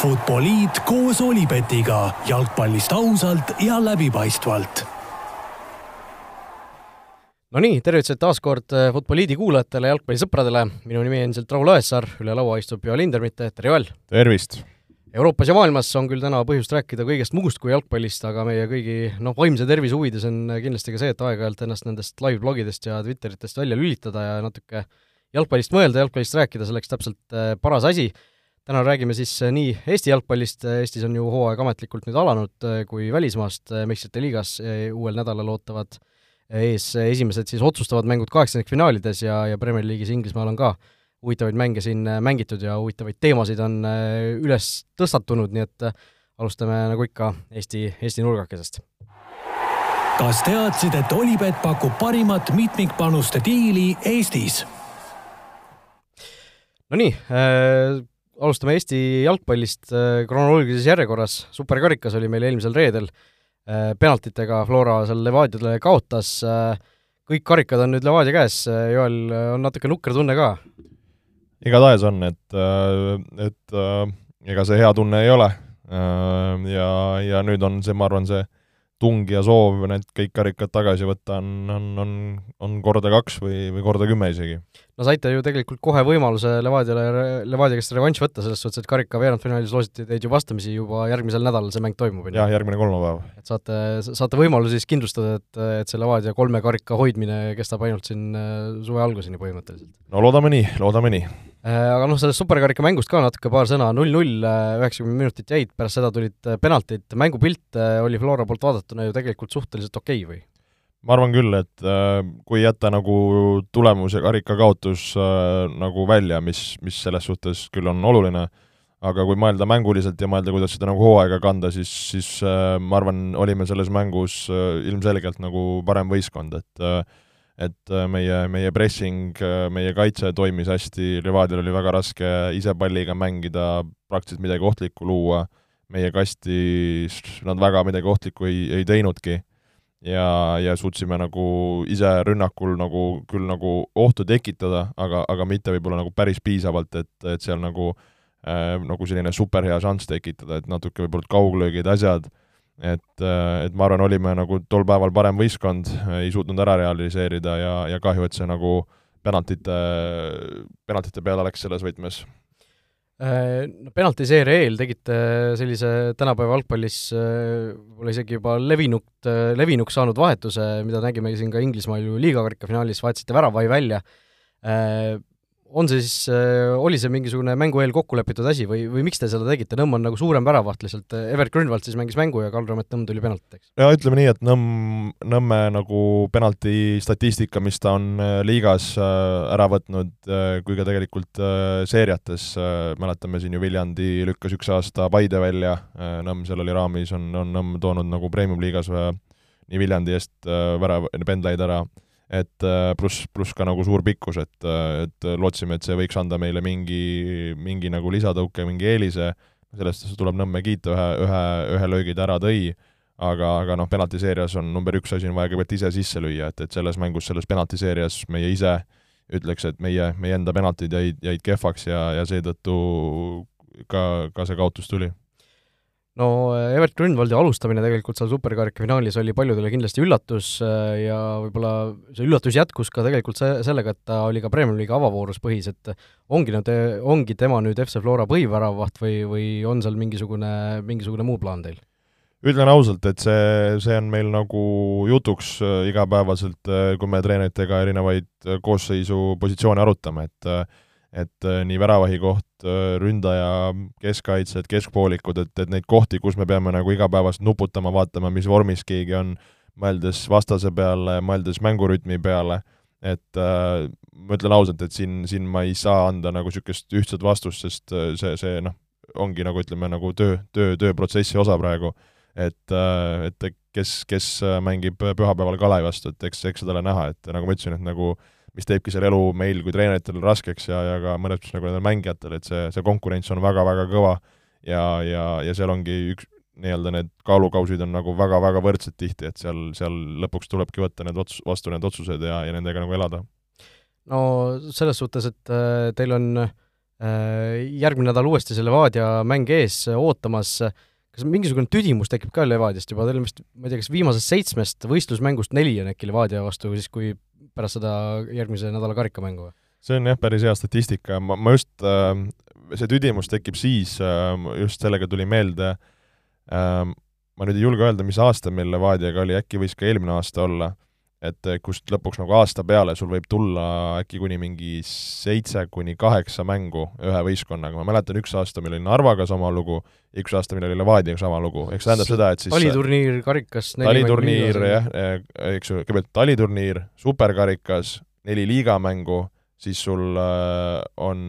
Futboliit koos Olipetiga jalgpallist ausalt ja läbipaistvalt. Nonii, tervitused taas kord äh, Futboliidi kuulajatele, jalgpallisõpradele, minu nimi on endiselt Raul Õessaar, üle laua istub Joel Hindermitte, tere Joel! tervist! Euroopas ja maailmas on küll täna põhjust rääkida kõigest muust kui jalgpallist, aga meie kõigi noh, vaimse tervise huvides on kindlasti ka see, et aeg-ajalt ennast nendest live-blogidest ja Twitteritest välja lülitada ja natuke jalgpallist mõelda, jalgpallist rääkida, selleks täpselt äh, paras asi. Täna räägime siis äh, nii Eesti jalgpallist, Eestis on ju hooaeg ametlikult nüüd alanud, äh, kui välismaast meistrite liigas uuel nädalal ootavad ees esimesed siis otsustavad mängud kaheksandikfinaalides ja, ja Premier League'is Inglismaal on ka huvitavaid mänge siin äh, mängitud ja huvitavaid teemasid on äh, üles tõstatunud, nii et äh, alustame nagu ikka Eesti, Eesti nurgakesest. kas teadsid, et Olipet pakub parimat mitmikpanuste diili Eestis? Nonii äh,, alustame Eesti jalgpallist äh, kronoloogilises järjekorras, superkarikas oli meil eelmisel reedel äh,, penaltitega Flora seal Levadiale kaotas äh,, kõik karikad on nüüd Levadia käes, Joel, on natuke nukker tunne ka? igatahes on, et, et ega see hea tunne ei ole. Ja, ja nüüd on see, ma arvan, see tung ja soov need kõik karikad tagasi võtta on, on, on, on korda kaks või, või korda kümme isegi. No saite ju tegelikult kohe võimaluse Levadiale, Levadia käest revanš võtta, selles suhtes, et karika veerandfinaalis loositi teid ju vastamisi juba järgmisel nädalal see mäng toimub, on ju? jah, järgmine kolmapäev. et saate, saate võimaluse siis kindlustada, et, et see Levadia kolme karika hoidmine kestab ainult siin suve alguseni põhimõtteliselt? no loodame nii, loodame nii Äh, aga noh, sellest superkarika mängust ka natuke paar sõna, null-null, äh, üheksakümmend minutit jäid, pärast seda tulid äh, penaltid, mängupilt oli Flora poolt vaadatuna ju tegelikult suhteliselt okei okay, või? Ma arvan küll, et äh, kui jätta nagu tulemus ja karika kaotus äh, nagu välja, mis, mis selles suhtes küll on oluline, aga kui mõelda mänguliselt ja mõelda, kuidas seda nagu hooaega kanda, siis, siis äh, ma arvan, olime selles mängus äh, ilmselgelt nagu parem võistkond, et äh, et äh, meie, meie pressing, äh, meie kaitse toimis hästi, Levadial oli väga raske ise palliga mängida, praktiliselt midagi ohtlikku luua, meie kastis nad väga midagi ohtlikku ei, ei teinudki ja, ja suutsime nagu ise rünnakul nagu küll nagu ohtu tekitada, aga, aga mitte võib-olla nagu päris piisavalt, et, et seal nagu äh, nagu selline superhea šanss tekitada, et natuke võib-olla kauglöögid, asjad et, äh, et ma arvan, olime nagu tol päeval parem võistkond, ei suutnud ära realiseerida ja, ja kahju, et see nagu penaltite, penaltite peale läks selles võtmes. Äh, penaltiseeria eel tegite sellise tänapäeva jalgpallis äh, võib-olla isegi juba levinud, levinuks saanud vahetuse, mida nägime siin ka Inglismaal ju liigakarika finaalis, vahetasite väravai välja on see siis, äh, oli see mingisugune mängu eel kokku lepitud asi või, või miks te seda tegite, Nõmm on nagu suurem väravaht lihtsalt, Evert Grünwald siis mängis mängu ja Karl-Raamet Nõmm tuli penaltiteks? ja ütleme nii, et Nõmm, Nõmme nagu penalti statistika, mis ta on äh, liigas äh, ära võtnud, kui ka tegelikult seeriates, mäletame siin ju Viljandi lükkas üks aasta Paide välja, Nõmm seal oli raamis, on, on Nõmm toonud nagu premium-liigas nii Viljandi eest värav, pendlaid ära et äh, pluss, pluss ka nagu suur pikkus, et, äh, et lootsime, et see võiks anda meile mingi, mingi nagu lisatõuke, mingi eelise, sellest tuleb Nõmme kiita, ühe, ühe, ühe löögi ta ära tõi, aga, aga noh, penaltiseerias on number üks asi on vaja kõigepealt ise sisse lüüa, et, et selles mängus, selles penaltiseerias meie ise ütleks, et meie, meie enda penaltid jäid, jäid kehvaks ja, ja seetõttu ka, ka see kaotus tuli no Evert Grünwaldi alustamine tegelikult seal superkarika finaalis oli paljudele kindlasti üllatus äh, ja võib-olla see üllatus jätkus ka tegelikult see, sellega, et ta oli ka Premiumi liiga avavoorus põhis, et ongi nüüd, ongi tema nüüd FC Flora põhiväravaht või, või on seal mingisugune, mingisugune muu plaan teil? ütlen ausalt, et see, see on meil nagu jutuks äh, igapäevaselt, äh, kui me treeneritega erinevaid koosseisu positsioone arutame, et et äh, nii väravahi koht, äh, ründaja, keskkaitsjad, keskpoolikud, et, et neid kohti, kus me peame nagu igapäevaselt nuputama, vaatama, mis vormis keegi on, mõeldes vastase peale, mõeldes mängurütmi peale, et äh, ma ütlen ausalt, et siin, siin ma ei saa anda nagu niisugust ühtset vastust, sest äh, see, see noh, ongi nagu ütleme, nagu töö, töö, tööprotsessi osa praegu. et, et kes, kes mängib pühapäeval Kalevi vastu, et eks, eks seda ole näha, et nagu ma ütlesin, et nagu äh, mis teebki selle elu meil kui treeneritel raskeks ja, ja ka mõnes mõttes nagu nendel mängijatel, et see, see konkurents on väga-väga kõva ja, ja, ja seal ongi üks, nii-öelda need kaalukausid on nagu väga-väga võrdsed tihti, et seal, seal lõpuks tulebki võtta need ots-, vastu need otsused ja, ja nendega nagu elada. no selles suhtes, et äh, teil on järgmine nädal uuesti see Levadia mäng ees ootamas, kas mingisugune tüdimus tekib ka Levadiast juba, teil on vist, ma ei tea, kas viimasest seitsmest võistlusmängust neli on äkki Levadia vastu siis, kui pärast seda järgmise nädala karikamängu või? see on jah, päris hea statistika, ma, ma just äh,, see tüdimus tekib siis äh,, just sellega tuli meelde äh,, ma nüüd ei julge öelda, mis aasta meil Levadiaga oli, äkki võis ka eelmine aasta olla et eh, kust lõpuks nagu aasta peale sul võib tulla äkki kuni mingi seitse kuni kaheksa mängu ühe võistkonnaga, ma mäletan, üks aasta meil oli Narvaga sama lugu, üks aasta meil oli Levadiaga sama lugu, eks tähendab seda, et siis taliturniir, karikas taliturniir, jah, eh, eks ju, kõigepealt taliturniir, superkarikas, neli liigamängu, siis sul on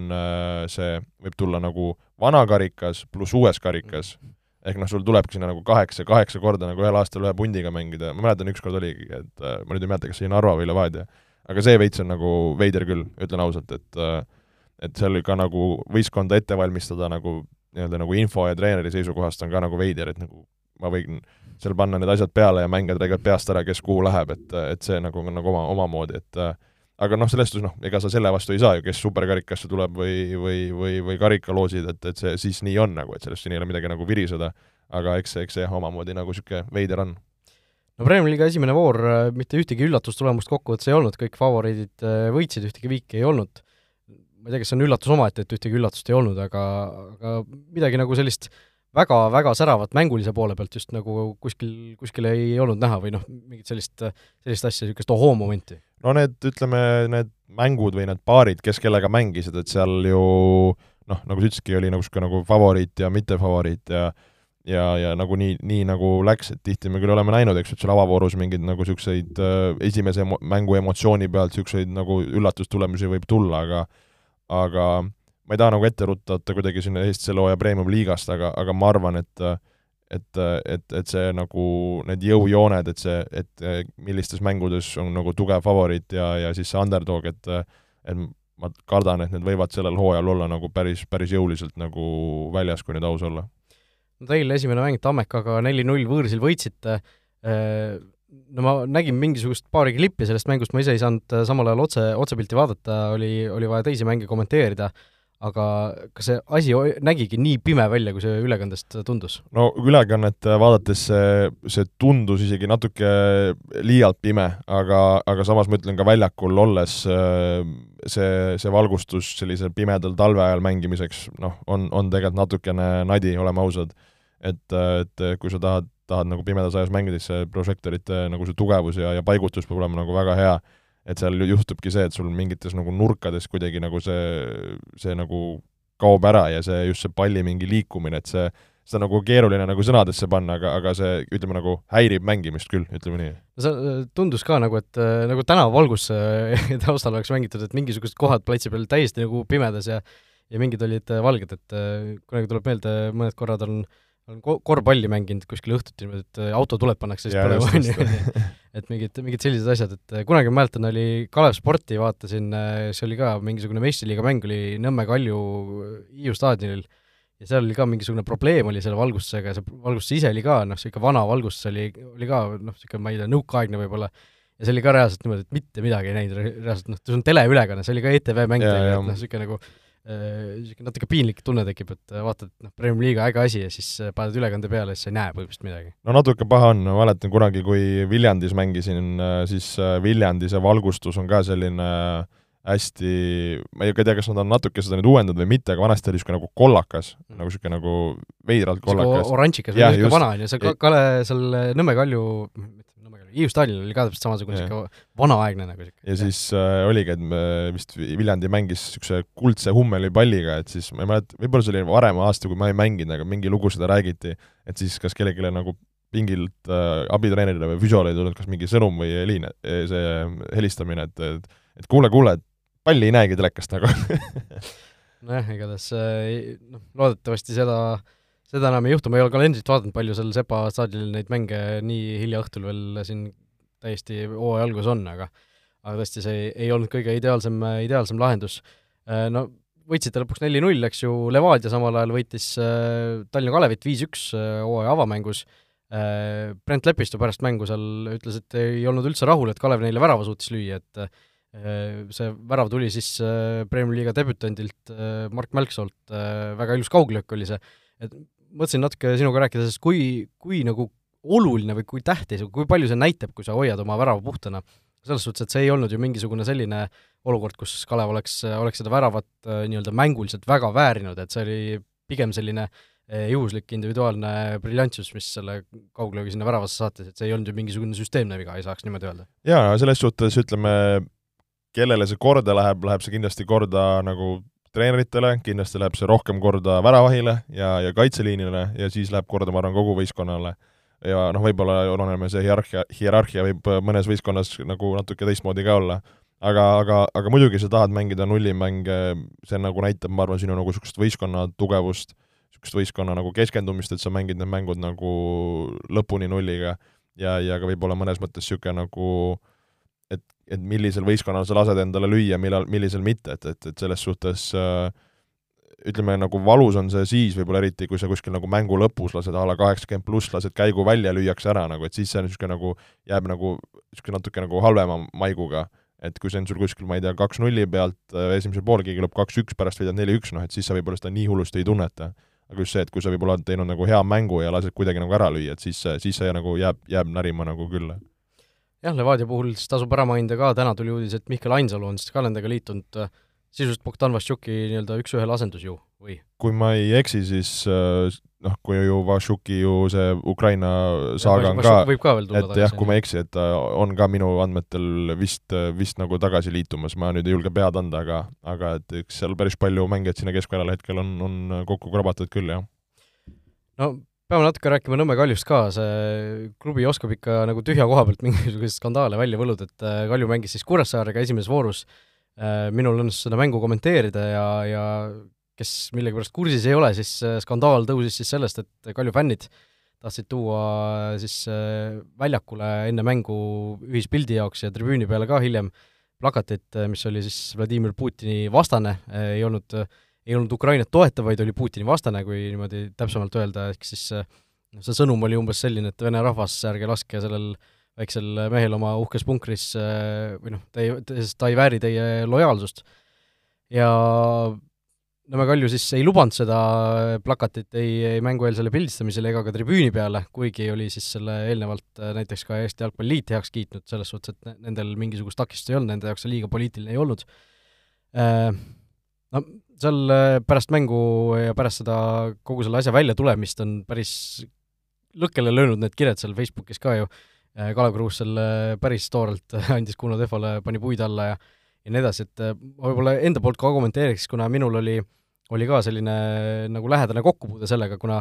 see, võib tulla nagu vana karikas pluss uues karikas. mm, -hmm ehk noh, sul tulebki sinna nagu kaheksa, kaheksa korda nagu ühel aastal ühe pundiga mängida, ma mäletan, ükskord oligi, et äh, ma nüüd ei mäleta, kas see oli Narva või Levadia, aga see veits on nagu veider küll, ütlen ausalt, et äh, et seal ka nagu võistkonda ette valmistada nagu nii-öelda nagu info ja treeneri seisukohast on ka nagu veider, et nagu ma võin seal panna need asjad peale ja mängijad räägivad peast ära, kes kuhu läheb, et, et see nagu nagu oma, omamoodi, et äh, aga noh, selles suhtes noh, ega sa selle vastu ei saa ju, kes superkarikasse tuleb või, või, või, või karikaloosid, et, et see siis nii on nagu, et sellest siin ei ole midagi nagu viriseda, aga eks eks see jah, omamoodi nagu niisugune veider on. no Premiumi liiga esimene voor, äh, mitte ühtegi üllatustulemust kokkuvõttes ei olnud, kõik favoriidid äh, võitsid, ühtegi viiki ei olnud. ma ei tea, kas see on üllatus omaette, et ühtegi üllatust ei olnud, aga, aga midagi nagu sellist väga, väga säravat mängulise poole pealt just nagu kuskil, kuskil ei olnud näha või noh, mingit sellist, sellist asja, niisugust ohoo-momenti no need, ütleme, need mängud või need paarid, kes kellega mängisid, et seal ju noh, nagu sa ütlesidki, oli nagu niisugune nagu favoriit ja mittefavoriit ja ja, ja nagu nii, nii nagu läks, et tihti me küll oleme näinud, eks ju, et seal avavoorus mingeid nagu niisuguseid äh, esimese emo-, mängu emotsiooni pealt niisuguseid nagu üllatustulemusi võib tulla, aga aga ma ei taha nagu ette rutata kuidagi sinna Eesti selle hooaja premium-liigast, aga, aga ma arvan, et äh, et, et, et see nagu need jõujooned, et see, et millistes mängudes on nagu tugev favoriit ja, ja siis see underdog, et et ma kardan, et need võivad sellel hooajal olla nagu päris, päris jõuliselt nagu väljas, kui nüüd aus olla. no teil esimene mäng Tammekaga neli-null võõrsil võitsite, no ma nägin mingisugust paari klippi sellest mängust, ma ise ei saanud samal ajal otse, otsepilti vaadata, oli, oli vaja teisi mänge kommenteerida aga kas see asi nägigi nii pime välja, kui see ülekandest tundus? no ülekannet vaadates see, see tundus isegi natuke liialt pime, aga, aga samas ma ütlen ka väljakul olles see, see valgustus sellisel pimedal talve ajal mängimiseks, noh, on, on tegelikult natukene nadi, oleme ausad. et, et kui sa tahad, tahad nagu pimedas ajas mängida, siis see prožektorite nagu see tugevus ja, ja paigutus peab olema nagu väga hea et seal juhtubki see, et sul mingites nagu nurkades kuidagi nagu see, see nagu kaob ära ja see, just see palli mingi liikumine, et see, seda nagu keeruline nagu sõnadesse panna, aga, aga see, ütleme nagu häirib mängimist küll, ütleme nii. see äh, tundus ka nagu, et äh, nagu tänavavalgus äh, taustal oleks mängitud, et mingisugused kohad platsi peal täiesti nagu pimedas ja ja mingid olid valged, et kunagi tuleb meelde, mõned korrad on olen korvpalli mänginud kuskil õhtuti niimoodi, et auto tuleb, pannakse siis põlema, on ju et mingid, mingid sellised asjad, et äh, kunagi ma mäletan, oli Kalev Sporti vaatasin, äh, see oli ka mingisugune meistriliiga mäng oli Nõmme Kalju äh, Hiiu staadionil. Ja seal oli ka mingisugune probleem oli selle valgustusega ja see valgustus ise oli ka noh, niisugune vana valgustus oli, oli ka noh, niisugune ma ei tea, nõukaaegne võib-olla, ja see oli ka reaalselt niimoodi, et mitte midagi ei näinud, reaalselt noh, see on teleülekanne, see oli ka ETV mäng tegelikult, noh, niisugune nagu niisugune natuke piinlik tunne tekib, et vaatad, noh, Premiumi liiga äge asi ja siis paned ülekande peale ja siis sa ei näe põhimõtteliselt midagi. no natuke paha on, ma mäletan kunagi, kui Viljandis mängisin, siis Viljandi see valgustus on ka selline hästi, ma ei tea, kas nad on natuke seda nüüd uuendanud või mitte, aga vanasti oli niisugune nagu kollakas, nagu niisugune nagu veidralt kollakas. oranžikas või niisugune vana on ju, see Kale seal Nõmme Kalju, Hiiu staadionil oli ka täpselt samasugune niisugune vanaaegne nagu sihuke. ja siis äh, oligi, et me vist Viljandi mängis niisuguse kuldse hummelipalliga, et siis ma ei mäleta, võib-olla see oli varem aasta, kui ma ei mänginud, aga mingi lugu seda räägiti, et siis kas kellelegi nagu pingilt äh, abitreenerile või füsiole ei tulnud kas mingi sõnum või heliine, see helistamine, et, et et kuule, kuule, et palli ei näegi telekast nagu nojah, igatahes äh, noh, loodetavasti seda äh, seda enam ei juhtu, ma ei ole kalendrit vaadanud, palju seal Sepa staadionil neid mänge nii hilja õhtul veel siin täiesti hooaja algus on, aga aga tõesti, see ei, ei olnud kõige ideaalsem, ideaalsem lahendus. Äh, no võitsite lõpuks neli-null, eks ju, Levadia samal ajal võitis äh, Tallinna Kalevit viis-üks äh, hooaja avamängus, Brent Lepistu pärast mängu seal ütles, et ei olnud üldse rahul, et Kalev neile värava suutis lüüa, et see värav tuli siis Premier League'i debütandilt Mark Mälksoolt, väga ilus kauglöök oli see, et mõtlesin natuke sinuga rääkida sellest, kui, kui nagu oluline või kui tähtis, kui palju see näitab, kui sa hoiad oma värava puhtana. selles suhtes, et see ei olnud ju mingisugune selline olukord, kus Kalev oleks, oleks seda väravat äh, nii-öelda mänguliselt väga väärinud, et see oli pigem selline äh, juhuslik individuaalne briljantsus, mis selle kauglöögi sinna väravasse saatis, et see ei olnud ju mingisugune süsteemne viga, ei saaks niimoodi öelda. jaa, selles suhtes ütleme, kellele see korda läheb, läheb see kindlasti korda nagu treeneritele, kindlasti läheb see rohkem korda väravahile ja, ja kaitseliinile ja siis läheb korda, ma arvan, kogu võistkonnale ja noh, võib-olla oleneme see hierarhia, hierarhia võib mõnes võistkonnas nagu natuke teistmoodi ka olla. aga, aga, aga muidugi sa tahad mängida nullimänge, see nagu näitab, ma arvan, sinu nagu niisugust võistkonna tugevust, niisugust võistkonna nagu keskendumist, et sa mängid need mängud nagu lõpuni nulliga ja, ja ka võib-olla mõnes mõttes niisugune nagu et, et millisel võistkonnal sa lased endale lüüa, millal, millisel mitte, et, et, et selles suhtes äh, ütleme, nagu valus on see siis võib-olla eriti, kui sa kuskil nagu mängu lõpus lased a la kaheksakümmend pluss, lased käigu välja, lüüakse ära nagu, et siis see on niisugune nagu, jääb nagu niisugune natuke nagu halvema maiguga. et kui see on sul kuskil, ma ei tea, kaks nulli pealt, äh, esimesel pool keegi lööb kaks-üks, pärast võidad neli-üks, noh et siis sa võib-olla seda nii hullusti ei tunneta. aga just see, et kui sa võib-olla oled teinud nagu hea mängu ja lased kuidagi nagu ära lüüa, et siis, siis see nagu jääb, jääb närima nagu küll jah, Levadia puhul siis tasub ära mainida ka, täna tuli uudis, et Mihkel Ainsalu on siis ka nendega liitunud äh, sisuliselt Bogdan Vassiuki nii-öelda üks-ühele asendus ju, või? kui ma ei eksi, siis äh, noh, kui ju Vassiuki ju see Ukraina saaga on ka, ka et jah, kui ma ei eksi, et ta on ka minu andmetel vist, vist nagu tagasi liitumas, ma nüüd ei julge pead anda, aga aga et eks seal päris palju mängijaid sinna keskväljale hetkel on, on kokku krabatud küll, jah. no peame natuke rääkima Nõmme Kaljust ka, see klubi oskab ikka nagu tühja koha pealt mingisuguseid skandaale välja võluda, et äh, Kalju mängis siis Kuressaarega esimeses voorus. Äh, Äh, minul õnnestus seda mängu kommenteerida ja, ja kes millegipärast kursis ei ole, siis äh, skandaal tõusis siis sellest, et Kalju fännid tahtsid tuua äh, siis väljakule enne mängu ühispildi jaoks ja tribüüni peale ka hiljem plakatit, mis oli siis Vladimir Putini vastane, ei olnud, ei olnud Ukrainat toetav, vaid oli Putini vastane, kui niimoodi täpsemalt öelda, ehk siis noh, see sõnum oli umbes selline, et vene rahvas, ärge laske sellel äh, väiksel mehel oma uhkes punkris äh, või noh, ta ei, sest ta ei vääri teie lojaalsust. ja Nõmme Kalju siis ei lubanud seda plakatit ei, ei mängueelsele pildistamisele ega ka tribüüni peale, kuigi oli siis selle eelnevalt äh, näiteks ka Eesti Jalgpalliliit heaks kiitnud, selles suhtes, et nendel mingisugust takistust ei olnud, nende jaoks see liiga poliitiline ei olnud. Äh, no seal pärast mängu ja pärast seda, kogu selle asja väljatulemist on päris lõkkele löönud need kired seal Facebookis ka ju, Äh, Kalev Kruus selle päris toorelt andis Kuno Tehvale, pani puid alla ja ja nii edasi, et äh, ma võib-olla enda poolt ka kommenteeriks, kuna minul oli, oli ka selline nagu lähedane kokkupuude sellega, kuna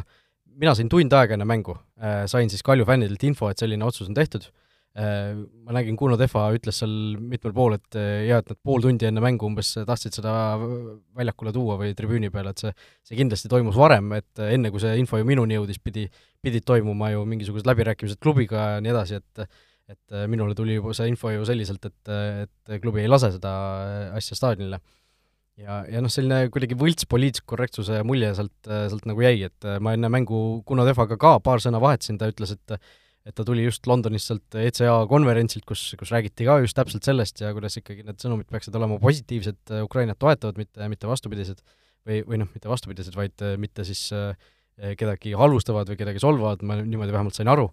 mina sain tund aega enne mängu, äh, sain siis Kalju fännidelt info, et selline otsus on tehtud, ma nägin, Kuno Tehva ütles seal mitmel pool, et jaa, et nad pool tundi enne mängu umbes tahtsid seda väljakule tuua või tribüüni peale, et see, see kindlasti toimus varem, et enne, kui see info ju minuni jõudis, pidi pidid toimuma ju mingisugused läbirääkimised klubiga ja nii edasi, et et minule tuli juba see info ju selliselt, et, et klubi ei lase seda asja staadionile. ja, ja noh, selline kuidagi võlts poliitilise korrektsuse mulje sealt, sealt nagu jäi, et ma enne mängu Kuno Tehvaga ka paar sõna vahetasin, ta ütles, et et ta tuli just Londonist sealt ECA konverentsilt, kus, kus räägiti ka just täpselt sellest ja kuidas ikkagi need sõnumid peaksid olema positiivsed, Ukrainat toetavad, mitte, mitte vastupidised, või, või noh, mitte vastupidised, vaid mitte siis äh, kedagi halvustavad või kedagi solvavad, ma niimoodi vähemalt sain aru,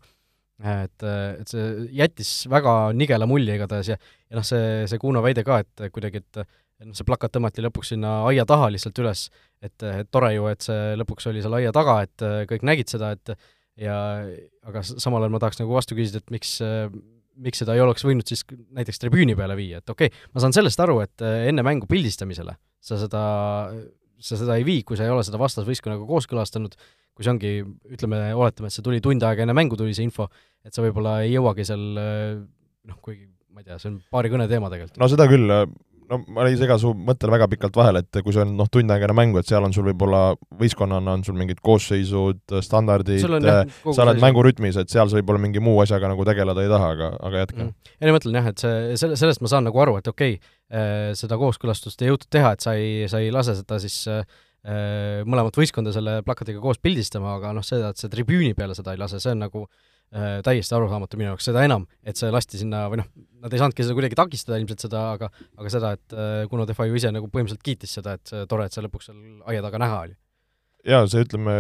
et, et see jättis väga nigela mulje igatahes ja ja noh, see, see Kuno väide ka, et kuidagi, et noh, see plakat tõmmati lõpuks sinna aia taha lihtsalt üles, et, et tore ju, et see lõpuks oli seal aia taga, et kõik nägid seda, et ja aga samal ajal ma tahaks nagu vastu küsida, et miks miks seda ei oleks võinud siis näiteks tribüüni peale viia, et okei okay,, ma saan sellest aru, et enne mängu pildistamisele sa seda sa seda ei vii, kui sa ei ole seda vastasvõistkonnaga kooskõlastanud, kui see ongi, ütleme, oletame, et see tuli tund aega enne mängu, tuli see info, et sa võib-olla ei jõuagi seal noh, kuigi ma ei tea, see on paari kõne teema tegelikult. no seda küll, no ma ei sega su mõttel väga pikalt vahele, et kui see on noh, tund aega enne mängu, et seal on sul võib-olla võistkonnana on sul mingid koosseisud, standardid, sa oled mängurütmis, et seal sa võib-olla mingi muu asjaga nagu tegeleda ei taha, aga, aga jätka. Mm.. ei no ma mõtlen jah, et see, selle, sellest ma saan nagu aru, et okei okay,, äh, seda kooskõlastust ei jõutud teha, et sa ei, sa ei lase seda siis äh, mõlemat võistkonda selle plakatiga koos pildistama, aga noh, seda, et sa tribüüni peale seda ei lase, see on nagu äh, täiesti arusaamatu minu jaoks, seda enam, et see lasti sinna või noh, nad ei saanudki seda kuidagi takistada ilmselt seda, aga aga seda, et äh, Kuno Tehva ju ise nagu põhimõtteliselt kiitis seda, et see tore, et see lõpuks seal aia taga näha oli. jaa, see ütleme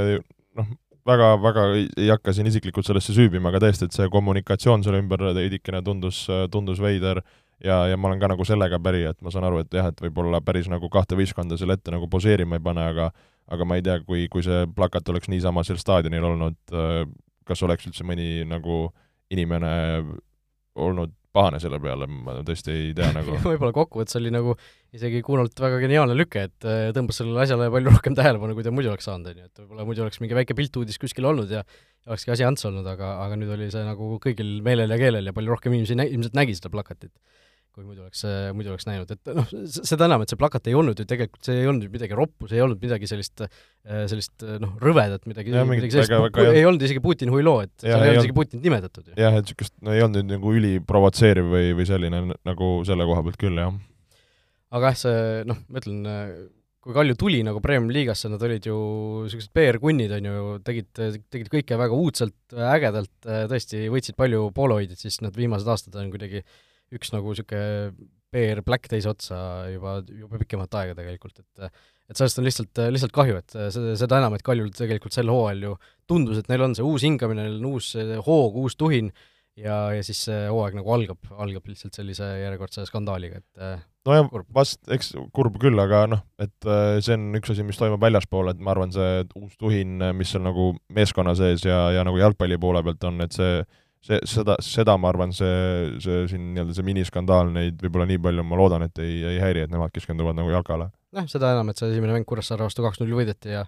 noh, väga, väga ei hakka siin isiklikult sellesse süübima, aga tõesti, et see kommunikatsioon selle ümber veidikene tundus, tundus veider ja, ja ma olen ka nagu sellega päri, et ma saan aru, et jah, et võib-olla päris nagu kahte võistkonda selle ette nagu poseerima ei pane, aga aga ma ei tea, kui, kui see plakat oleks niisama seal staadionil olnud, kas oleks üldse mõni nagu inimene olnud pahane selle peale, ma tõesti ei tea nagu. Võib-olla kokkuvõttes oli nagu isegi Kunolt väga geniaalne lüke, et äh, tõmbas sellele asjale palju rohkem tähelepanu, kui ta muidu oleks saanud, on ju, et võib-olla muidu oleks mingi väike piltuudis kuskil olnud ja olekski asi ants olnud, aga, aga nüüd oli see nagu kõigil meelel ja keelel ja palju rohkem inimesi nä-, ilmselt nägi seda plakatit kui muidu oleks, muidu oleks näinud, et noh, seda enam, et see plakat ei olnud ju tegelikult, see ei olnud ju midagi roppu, see ei olnud midagi sellist, sellist noh, rõvedat, midagi, midagi sellist, väga... ei olnud isegi Putin huiloo, et ja, seal ei olnud isegi Putinit nimetatud jah, et niisugust, no ei olnud nagu üliprovotseeriv või, või selline nagu selle koha pealt küll, jah. aga jah, see noh, ma ütlen, kui Kalju tuli nagu Premiumi liigasse, nad olid ju niisugused PR-kunnid, on ju, tegid, tegid kõike väga uudselt, ägedalt, tõesti võitsid palju poolehoidjaid, siis need viimased aastad on kuidagi üks nagu niisugune PR Black teise otsa juba, juba pikemat aega tegelikult, et et sellest on lihtsalt, lihtsalt kahju, et seda, seda enam, et Kaljul tegelikult sel hooajal ju tundus, et neil on see uus hingamine, neil on uus hoog, uus tuhin ja, ja siis see hooaeg nagu algab, algab lihtsalt sellise järjekordse skandaaliga, et nojah, vast, eks kurb küll, aga noh, et see on üks asi, mis toimub väljaspool, et ma arvan, see uus tuhin, mis on nagu meeskonna sees ja, ja nagu jalgpalli poole pealt on, et see see, seda, seda ma arvan, see, see siin nii-öelda see miniskandaal neid võib-olla nii palju, ma loodan, et ei, ei häiri, et nemad keskenduvad nagu jalkale. noh, seda enam, et see esimene mäng Kuressaare vastu kaks-null võideti ja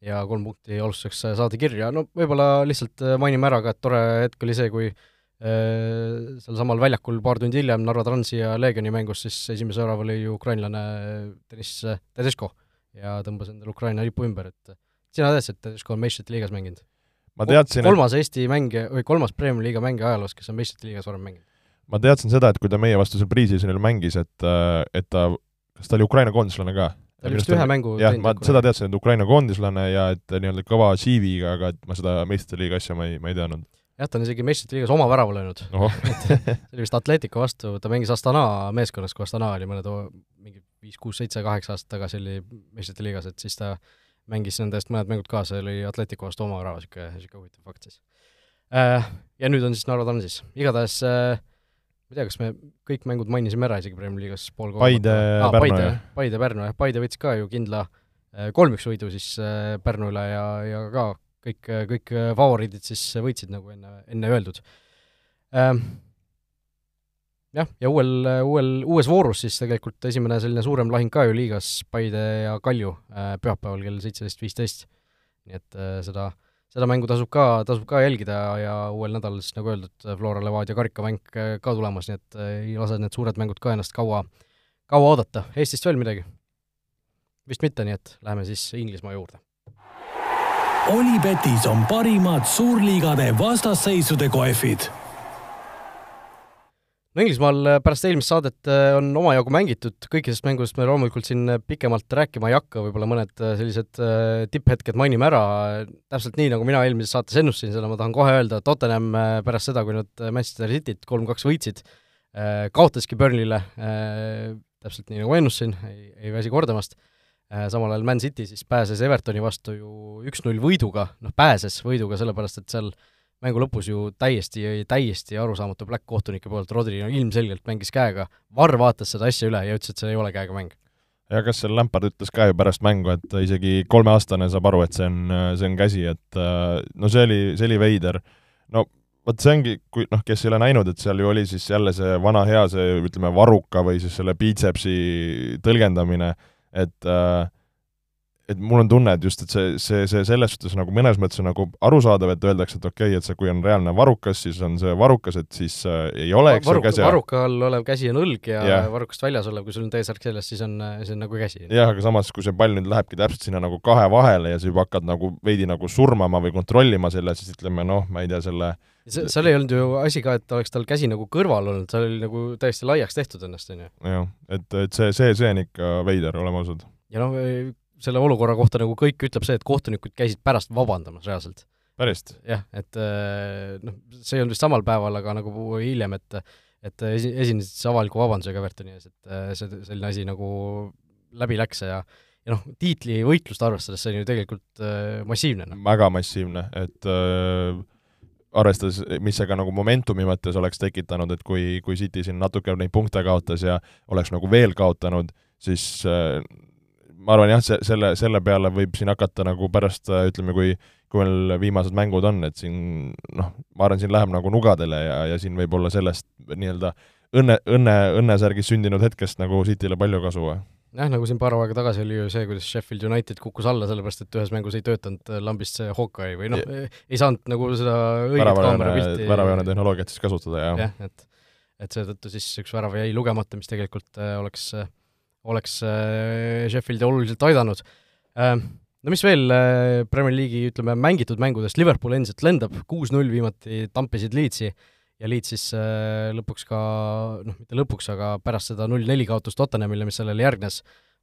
ja kolm punkti alustuseks saadi kirja, no võib-olla lihtsalt mainime ära ka, et tore hetk oli see, kui äh, sealsamal väljakul paar tundi hiljem Narva Transi ja Leegioni mängus siis esimese värava lõi ju ukrainlane Deniss Tedesco ja tõmbas endale Ukraina lipu ümber, et sina tead, et Tedesco on meistrite liigas mänginud? Ma teadsin kolmas et... Eesti mängija, või kolmas Premiumi liiga mängija ajaloos, kes on meistrite liigas varem mänginud. ma teadsin seda, et kui ta meie vastu seal pre-seasonil mängis, et, et ta, kas ta oli Ukraina koondislane ka? ta oli vist ühe mängu jah, ma seda teadsin, et Ukraina koondislane ja et nii-öelda kõva CV-ga, aga et ma seda meistrite liiga asja ma ei, ma ei teadnud. jah, ta on isegi meistrite liigas oma värava löönud et see oli vist Atletico vastu, ta mängis Astana meeskonnas, kui Astana oli mõned mingi viis, kuus, seitse, kaheksa aastat tagasi oli meistrite liigas, et siis ta mängis nende eest mõned mängud kaasa ja lõi Atletico vastu oma värava, niisugune, niisugune huvitav fakt siis. Äh, ja nüüd on siis Narva Transis, igatahes äh, ma ei tea, kas me kõik mängud mainisime ära isegi Premiumi liigas pool Paide ah,, Pärnu Paide, Paide, Pärnu jah, Paide võttis ka ju kindla äh, kolm-üks võidu siis Pärnu üle ja, ja ka kõik, kõik favoriidid siis võitsid, nagu enne, enne öeldud jah, ja uuel, uuel, uues voorus siis tegelikult esimene selline suurem lahing ka ju liigas, Paide ja Kalju äh, pühapäeval kell seitseteist viisteist. nii et äh, seda, seda mängu tasub ka, tasub ka jälgida ja uuel nädalal siis nagu öeldud, Flora Levadia karikamäng äh, ka tulemas, nii et ei lase need suured mängud ka ennast kaua, kaua oodata. Eestist veel midagi? vist mitte, nii et läheme siis Inglismaa juurde. Olipetis on parimad suurliigade vastasseisude kohvid no Inglismaal äh, pärast eelmist saadet äh, on omajagu mängitud, kõikidest mängudest. Me loomulikult siin äh, pikemalt rääkima ei hakka, võib-olla mõned sellised tipphetked mainime ära, täpselt nii, nagu mina eelmises saates ennustasin, seda ma tahan kohe öelda, Tottenham pärast seda, kui nad Manchester Cityt kolm-kaks võitsid, kaotaski Burnley'le, täpselt nii, nagu ennustasin, ei, ei väsi kordamast, samal ajal Man City siis pääses Evertoni vastu ju üks-null võiduga, noh pääses võiduga sellepärast, et seal äh, mängu lõpus ju täiesti, täiesti arusaamatu Black kohtunike poolt, Rodri ilmselgelt mängis käega, Varr vaatas seda asja üle ja ütles, et see ei ole käega mäng. ja kas seal Lampard ütles ka ju pärast mängu, et isegi kolmeaastane saab aru, et see on, see on käsi, et no see oli, see oli veider. no vot see ongi, kui noh, kes ei ole näinud, et seal ju oli siis jälle see vana hea, see ütleme, varuka või siis selle biitsepsi tõlgendamine, et äh, et mul on tunne, et just, et see, see, see selles suhtes nagu mõnes mõttes on nagu arusaadav, et öeldakse, et okei okay,, et see, kui on reaalne varukas, siis on see varukas, et siis äh, ei ole, eks ju, käsi varuka all olev käsi on õlg ja yeah. varrukast väljas olev, kui sul on T-särk seljas, siis on, see on nagu käsi. jah, aga samas, kui see pall nüüd lähebki täpselt sinna nagu kahe vahele ja sa juba hakkad nagu veidi nagu surmama või kontrollima selle, siis ütleme noh, ma ei tea, selle see, seal ei olnud ju asi ka, et oleks tal käsi nagu kõrval olnud, seal oli nagu täiesti laiaks tehtud ennast, on ju. jah, et, et see, see, see on ikka veider, oleme ausad. ja noh, selle olukorra kohta nagu kõik ütleb see, et kohtunikud käisid pärast vabandamas reaalselt. päriselt? jah, et noh, see ei olnud vist samal päeval, aga nagu hiljem, et et esi-, esinesid siis avaliku vabandusega Evertoni ees, et see, selline asi nagu läbi läks ja ja noh, tiitlivõitlust arvestades see on ju tegelikult äh, massiivne no.. väga massiivne, et äh, arvestades, mis see ka nagu momentumi mõttes oleks tekitanud, et kui, kui City siin natuke neid punkte kaotas ja oleks nagu veel kaotanud, siis äh, ma arvan jah, see, selle, selle peale võib siin hakata nagu pärast ütleme, kui kui meil viimased mängud on, et siin noh, ma arvan, siin läheb nagu nugadele ja, ja siin võib olla sellest nii-öelda õnne, õnne, õnnesärgis sündinud hetkest nagu Cityle palju kasu või? jah, nagu siin paar aega tagasi oli ju see, kuidas Sheffield United kukkus alla, sellepärast et ühes mängus ei töötanud äh, lambist see Hawkeye või noh, ei saanud nagu seda õiget kaamerapilti väravajoone tehnoloogiat siis kasutada, jah. jah, et et seetõttu siis üks värav jäi lugemata, mis tegelikult äh, oleks, äh, oleks Sheffieldi oluliselt aidanud. No mis veel Premier League'i, ütleme, mängitud mängudest, Liverpool endiselt lendab, kuus-null viimati tampisid Leedsi ja Leeds siis äh, lõpuks ka, noh, mitte lõpuks, aga pärast seda null-neli kaotust Tottenhamile, mis sellele järgnes,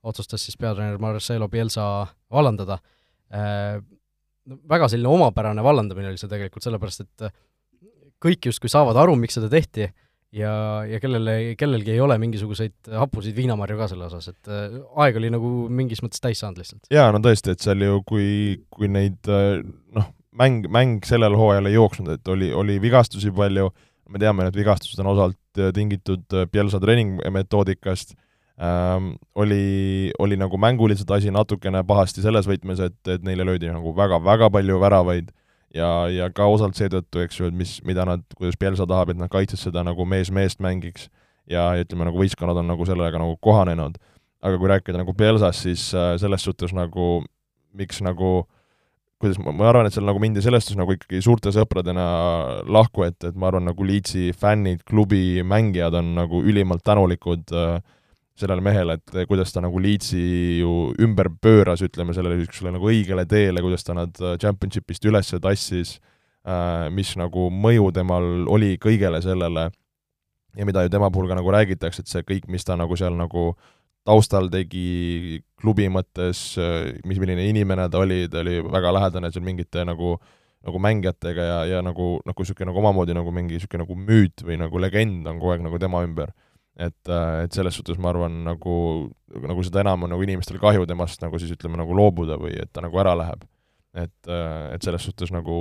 otsustas siis peatreener Marcelo Pielsa vallandada. Äh, väga selline omapärane vallandamine oli see tegelikult, sellepärast et äh, kõik justkui saavad aru, miks seda tehti ja, ja kellele, kellelgi ei ole mingisuguseid hapusid viinamarju ka selle osas, et äh, aeg oli nagu mingis mõttes täis saanud lihtsalt. jaa, no tõesti, et seal ju, kui, kui neid noh, mäng, mäng sellel hooajal ei jooksnud, et oli, oli vigastusi palju. Äh,, me teame, need vigastused on osalt äh, tingitud äh, Pielsa treeningmetoodikast ähm,, oli, oli nagu mänguliselt asi natukene pahasti selles võtmes, et, et neile löödi nagu väga-väga palju väravaid ja, ja ka osalt seetõttu, eks ju, et mis, mida nad, kuidas Pielsa tahab, et nad kaitses seda nagu mees meest mängiks ja ütleme, nagu võistkonnad on nagu sellega nagu kohanenud. aga kui rääkida nagu Pielsast, siis äh, selles suhtes nagu miks nagu kuidas ma, ma arvan, et seal nagu mindi selles suhtes nagu ikkagi suurte sõpradena lahku, et, et ma arvan, nagu Leedsi fännid, klubi mängijad on nagu ülimalt tänulikud äh, sellele mehele, et kuidas ta nagu Leedsi ju ümber pööras, ütleme, sellele niisugusele nagu õigele teele, kuidas ta nad äh, Championshipist üles tassis äh,, mis nagu mõju temal oli kõigele sellele ja mida ju tema puhul ka nagu räägitakse, et see kõik, mis ta nagu seal nagu taustal tegi klubi mõttes, mis, milline inimene ta oli, ta oli väga lähedane seal mingite nagu nagu mängijatega ja, ja nagu, nagu niisugune nagu omamoodi nagu mingi niisugune nagu müüt või nagu legend on kogu aeg nagu tema ümber. Et, et selles suhtes ma arvan, nagu, nagu seda enam on nagu inimestel kahju temast nagu siis ütleme, nagu loobuda või et ta nagu ära läheb. et, et selles suhtes nagu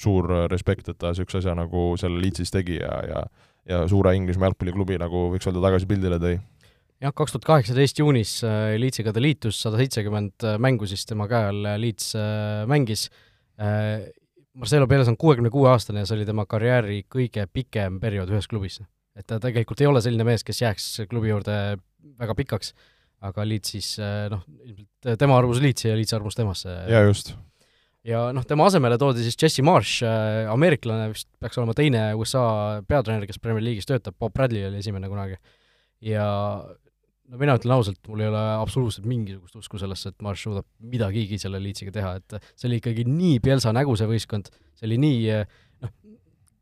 suur respekt, et ta niisuguse asja nagu seal Leedsis tegi ja, ja ja suure Inglismaa jalgpalliklubi nagu võiks öelda, tagasi pildile tõi jah, kaks tuhat kaheksateist juunis äh, Leedsiga ta liitus, sada seitsekümmend äh, mängu siis tema käe all äh, Leeds mängis. Marcelo Perez on kuuekümne kuue aastane ja see oli tema karjääri kõige pikem periood ühes klubis. Et ta tegelikult ei ole selline mees, kes jääks klubi juurde väga pikaks, aga Leeds siis noh, ilmselt tema armus Leedsi ja Leeds armus temasse. jaa, just. ja noh, tema asemele toodi siis Jesse Marsh, ameeriklane vist peaks olema teine USA peatreener, kes Premier League'is töötab, Bob Bradley oli esimene kunagi. ja no mina ütlen ausalt, mul ei ole absoluutselt mingisugust usku sellesse, et Marš suudab midagigi selle Leedsiga teha, et see oli ikkagi nii Pielsa nägu, see võistkond, see oli nii noh,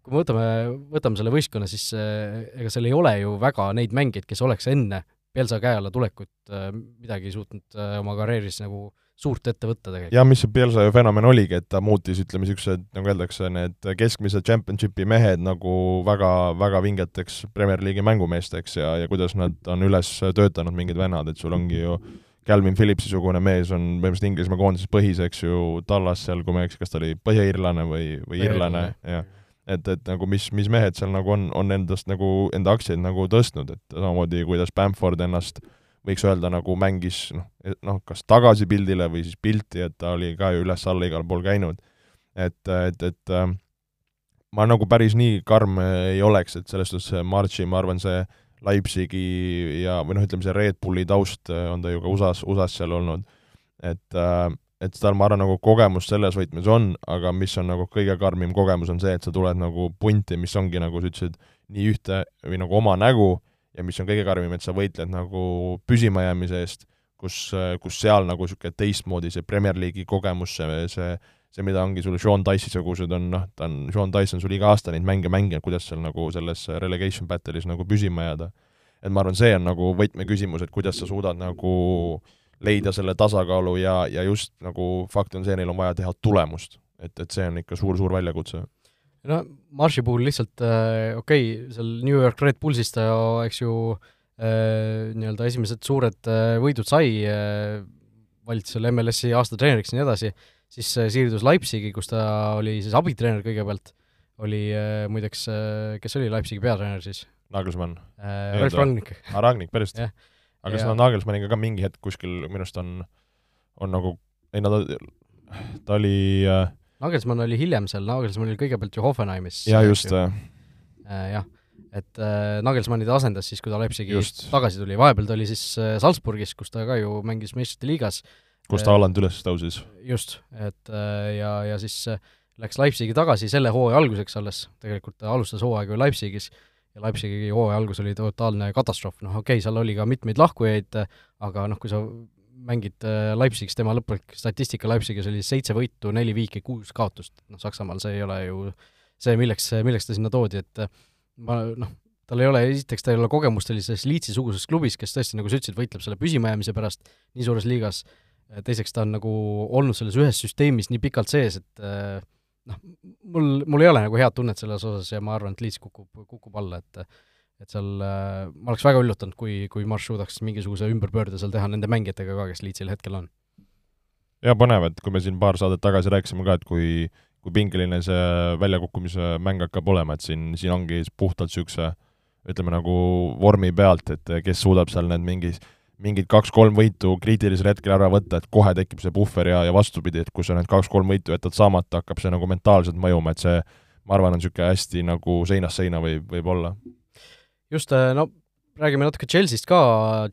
kui me võtame, võtame selle võistkonna, siis ega seal ei ole ju väga neid mängijaid, kes oleks enne Pielsa käe alla tulekut midagi suutnud oma karjääris nagu suurt ette võtta tegelikult. jah, mis see Pielsa ju fenomen oligi, et ta muutis, ütleme, niisugused, nagu öeldakse, need keskmise championship'i mehed nagu väga, väga vingeteks Premier League'i mängumeesteks ja, ja kuidas nad on üles töötanud, mingid vennad, et sul ongi ju Calvin Phillipsi-sugune mees on põhimõtteliselt Inglismaa koondises põhis, eks ju, Tallas seal, kui ma ei eksi, kas ta oli põhja-iirlane või, või iirlane, jah. Et, et nagu mis, mis mehed seal nagu on, on endast nagu, enda aktsiaid nagu tõstnud, et samamoodi, kuidas Bamford ennast võiks öelda, nagu mängis noh, noh, kas tagasi pildile või siis pilti, et ta oli ka ju üles-alla igal pool käinud. et, et, et äh, ma nagu päris nii karm ei oleks, et selles suhtes Marchi, ma arvan, see Leipzigi ja, või noh, ütleme see Red Bulli taust on ta ju ka USA-s, USA-s seal olnud, et äh, et tal, ma arvan, nagu kogemus selles võtmes on, aga mis on nagu kõige karmim kogemus, on see, et sa tuled nagu punti, mis ongi, nagu sa ütlesid, nii ühte või nagu oma nägu ja mis on kõige karmim, et sa võitled nagu püsimajäämise eest, kus, kus seal nagu niisugune teistmoodi see Premier League'i kogemus, see, see see, mida ongi sul Sean Dice'i-sugused on, noh, ta on, Sean Dice on sul iga aasta neid mänge mänginud, kuidas seal nagu selles relegation battle'is nagu püsima jääda. et ma arvan, see on nagu võtmeküsimus, et kuidas sa suudad nagu leida selle tasakaalu ja, ja just nagu fakt on see, neil on vaja teha tulemust. et, et see on ikka suur-suur väljakutse. no Marshi puhul lihtsalt äh, okei okay,, seal New York Red Bullsis ta eks ju äh, nii-öelda esimesed suured äh, võidud sai äh,, valiti seal MLS-i aastatreeneriks ja nii edasi, siis äh, siirdus Leipzigi, kus ta oli siis abitreener kõigepealt, oli äh, muideks äh,, kes oli Leipzigi peatreener siis? Nagelsmann äh,. Ralf Rangnick. aa, Rangnick, päriselt? Aga ja. nad Nagelsmanniga ka mingi hetk kuskil minu arust on, on nagu, ei no ta, ta oli äh, Nagelsmann oli hiljem seal, Nagelsmann oli kõigepealt ju Hoffenheimis. jaa, just. äh, jah, et äh, Nagelsmanni ta asendas siis, kui ta Leipzigi Just. tagasi tuli, vahepeal ta oli siis äh, Salzburgis, kus ta ka ju mängis meistrite liigas. kus ta Holland üles tõusis. just, et äh, ja, ja siis äh, läks Leipzigi tagasi selle hooaja alguseks alles, tegelikult ta alustas hooaega ju Leipzigis ja Leipzigi hooaja algus oli totaalne katastroof, noh okei okay,, seal oli ka mitmeid lahkujaid, aga noh, kui sa mängid äh, Leipzigis, tema lõplik statistika Leipzigis oli seitse võitu, neli viiki, kuus kaotust, noh Saksamaal see ei ole ju see, milleks, milleks ta sinna toodi, et äh, ma noh, tal ei ole, esiteks ta ei ole kogemust sellises Leedsi-suguses klubis, kes tõesti, nagu sa ütlesid, võitleb selle püsimajäämise pärast nii suures liigas, teiseks ta on nagu olnud selles ühes süsteemis nii pikalt sees, et äh, noh, mul, mul ei ole nagu head tunnet selles osas ja ma arvan, et Leeds kukub, kukub alla, et et seal äh, ma oleks väga üllatunud, kui, kui Marš suudaks mingisuguse ümberpöörde seal teha nende mängijatega ka, kes Leedsil hetkel on. jaa, põnev, et kui me siin paar saadet tagasi rääkisime ka, et kui kui pingeline see väljakukkumise mäng hakkab olema, et siin, siin ongi puhtalt niisuguse ütleme nagu vormi pealt, et kes suudab seal need mingis, mingid kaks-kolm võitu kriitilisel hetkel ära võtta, et kohe tekib see puhver ja, ja vastupidi, et kui sa need kaks-kolm võitu jätad saamata, hakkab see nagu mentaalselt mõjuma, et see ma arvan, on niisugune hästi nagu seinast seina võib, võib olla. just, no räägime natuke Chelsea'st ka,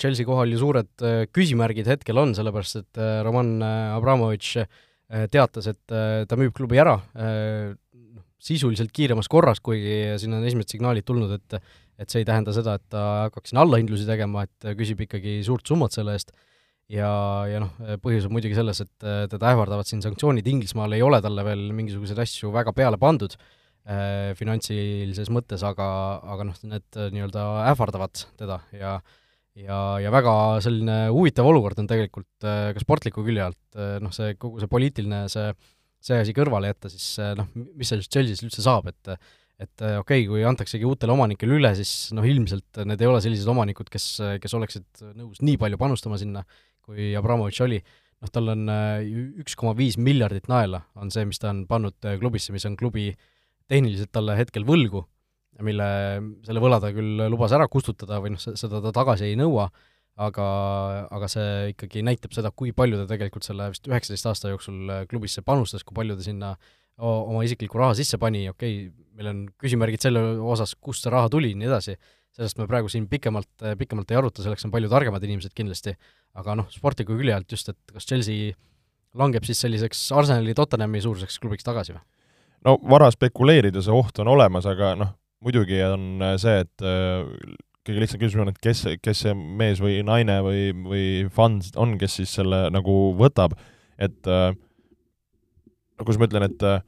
Chelsea kohal ju suured äh, küsimärgid hetkel on, sellepärast et äh, Roman Abramovitš äh, teatas, et ta müüb klubi ära, noh, sisuliselt kiiremas korras, kuigi siin on esimesed signaalid tulnud, et et see ei tähenda seda, et ta hakkaks sinna allahindlusi tegema, et küsib ikkagi suurt summat selle eest, ja, ja noh, põhjus on muidugi selles, et teda ähvardavad siin sanktsioonid, Inglismaal ei ole talle veel mingisuguseid asju väga peale pandud äh, finantsilises mõttes, aga, aga noh, need nii-öelda ähvardavad teda ja ja, ja väga selline huvitav olukord on tegelikult äh, ka sportliku külje alt, äh, noh, see kogu see poliitiline, see, see asi kõrvale jätta, siis äh, noh, mis sellest Chelsea'st üldse saab, et et okei okay,, kui antaksegi uutele omanikele üle, siis noh, ilmselt need ei ole sellised omanikud, kes, kes oleksid nõus nii palju panustama sinna, kui Abramovitš oli. noh, tal on üks koma viis miljardit naela, on see, mis ta on pannud klubisse, mis on klubi tehniliselt talle hetkel võlgu, mille, selle võla ta küll lubas ära kustutada või noh, seda ta tagasi ei nõua, aga, aga see ikkagi näitab seda, kui palju ta tegelikult selle vist üheksateist aasta jooksul klubisse panustas, kui palju ta sinna oma isiklikku raha sisse pani, okei okay,, meil on küsimärgid selle osas, kust see raha tuli ja nii edasi, sellest me praegu siin pikemalt, pikemalt ei aruta, selleks on palju targemad inimesed kindlasti, aga noh, sportliku külje alt just, et kas Chelsea langeb siis selliseks Arsenali Tottenhami suuruseks klubiks tagasi või? no vara spekuleerida, see oht on olemas, aga noh, muidugi on see, et äh, kõige lihtsam küsimus on, et kes, kes see mees või naine või, või fänn on, kes siis selle nagu võtab, et äh, no kuidas ma ütlen, et äh,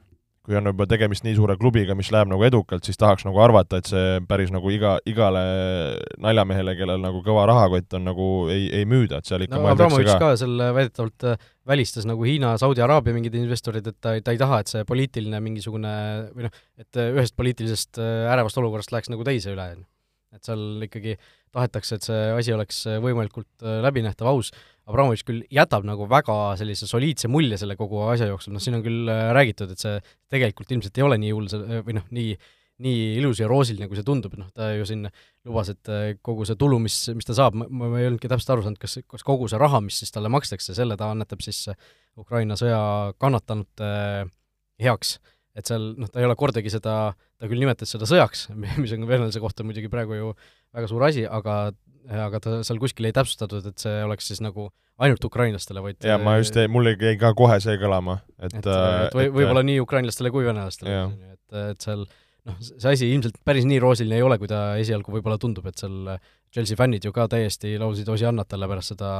kui on juba tegemist nii suure klubiga, mis läheb nagu edukalt, siis tahaks nagu arvata, et see päris nagu iga, igale naljamehele, kellel nagu kõva rahakott on, nagu ei, ei müüda, et seal ikka no Abramovitš ka, ka seal väidetavalt äh, välistas nagu Hiina, Saudi Araabia mingid investorid, et ta, ta ei taha, et see poliitiline mingisugune või noh, et äh, ühest poliitilisest ärevast olukorrast läheks nagu teise üle, et seal ikkagi tahetakse, et see asi oleks võimalikult läbinähtav, aus, Abramovitš küll jätab nagu väga sellise soliidse mulje selle kogu asja jooksul, noh siin on küll äh, räägitud, et see tegelikult ilmselt ei ole nii hull või noh, nii nii ilus ja roosiline, kui see tundub, noh, ta ju siin lubas, et äh, kogu see tulu, mis, mis ta saab, ma, ei olnudki täpselt aru saanud, kas, kas kogu see raha, mis siis talle makstakse, selle ta annetab siis Ukraina sõja kannatanute heaks. et seal noh, ta ei ole kordagi seda, ta küll nimetas seda sõjaks, mis on venelase kohta muidugi praegu ju väga suur asi, aga aga ta seal kuskil ei täpsustatud, et see oleks siis nagu ainult ukrainlastele, vaid jaa, ma just, mul jäi ka kohe see kõlama, et et, et või, võib-olla nii ukrainlastele kui venelastele, et, et seal noh, see asi ilmselt päris nii roosiline ei ole, kui ta esialgu võib-olla tundub, et seal Chelsea fännid ju ka täiesti laulsid Osiannat talle pärast seda,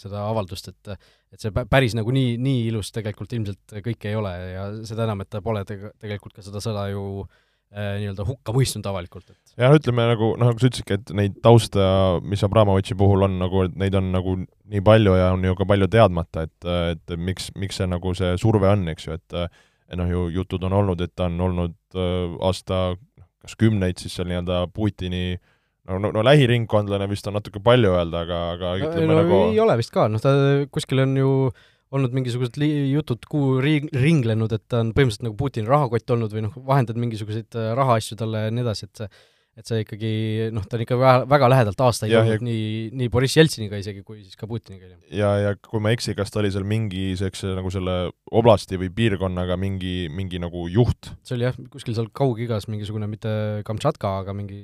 seda avaldust, et et see päris nagu nii, nii ilus tegelikult ilmselt kõik ei ole ja seda enam, et ta pole tege-, tegelikult ka seda sõda ju äh, Äh, nii-öelda hukka mõistnud avalikult, et ja no ütleme nagu noh, nagu sa ütlesidki, et neid tausta, mis Abramovitši puhul on nagu, et neid on nagu nii palju ja on ju ka palju teadmata, et, et miks, miks see nagu see surve on, eks ju, et noh, ju jutud on olnud, et ta on olnud äh, aasta kas kümneid siis seal nii-öelda Putini no, no, no lähiringkondlane vist on natuke palju öelda, aga, aga ütleme no, nagu ei ole vist ka, noh ta kuskil on ju olnud mingisugused jutud kuu ring-, ringlenud, et ta on põhimõtteliselt nagu Putini rahakott olnud või noh, vahendanud mingisuguseid äh, rahaasju talle ja nii edasi, et et see ikkagi noh, ta on ikka väga, väga lähedalt aastaid olnud ja... nii, nii Boriss Jeltsiniga isegi, kui siis ka Putiniga. ja, ja kui ma ei eksi, kas ta oli seal mingi sellise nagu selle oblasti või piirkonnaga mingi, mingi nagu juht? see oli jah, kuskil seal Kaug-Igas mingisugune, mitte Kamtšatka, aga mingi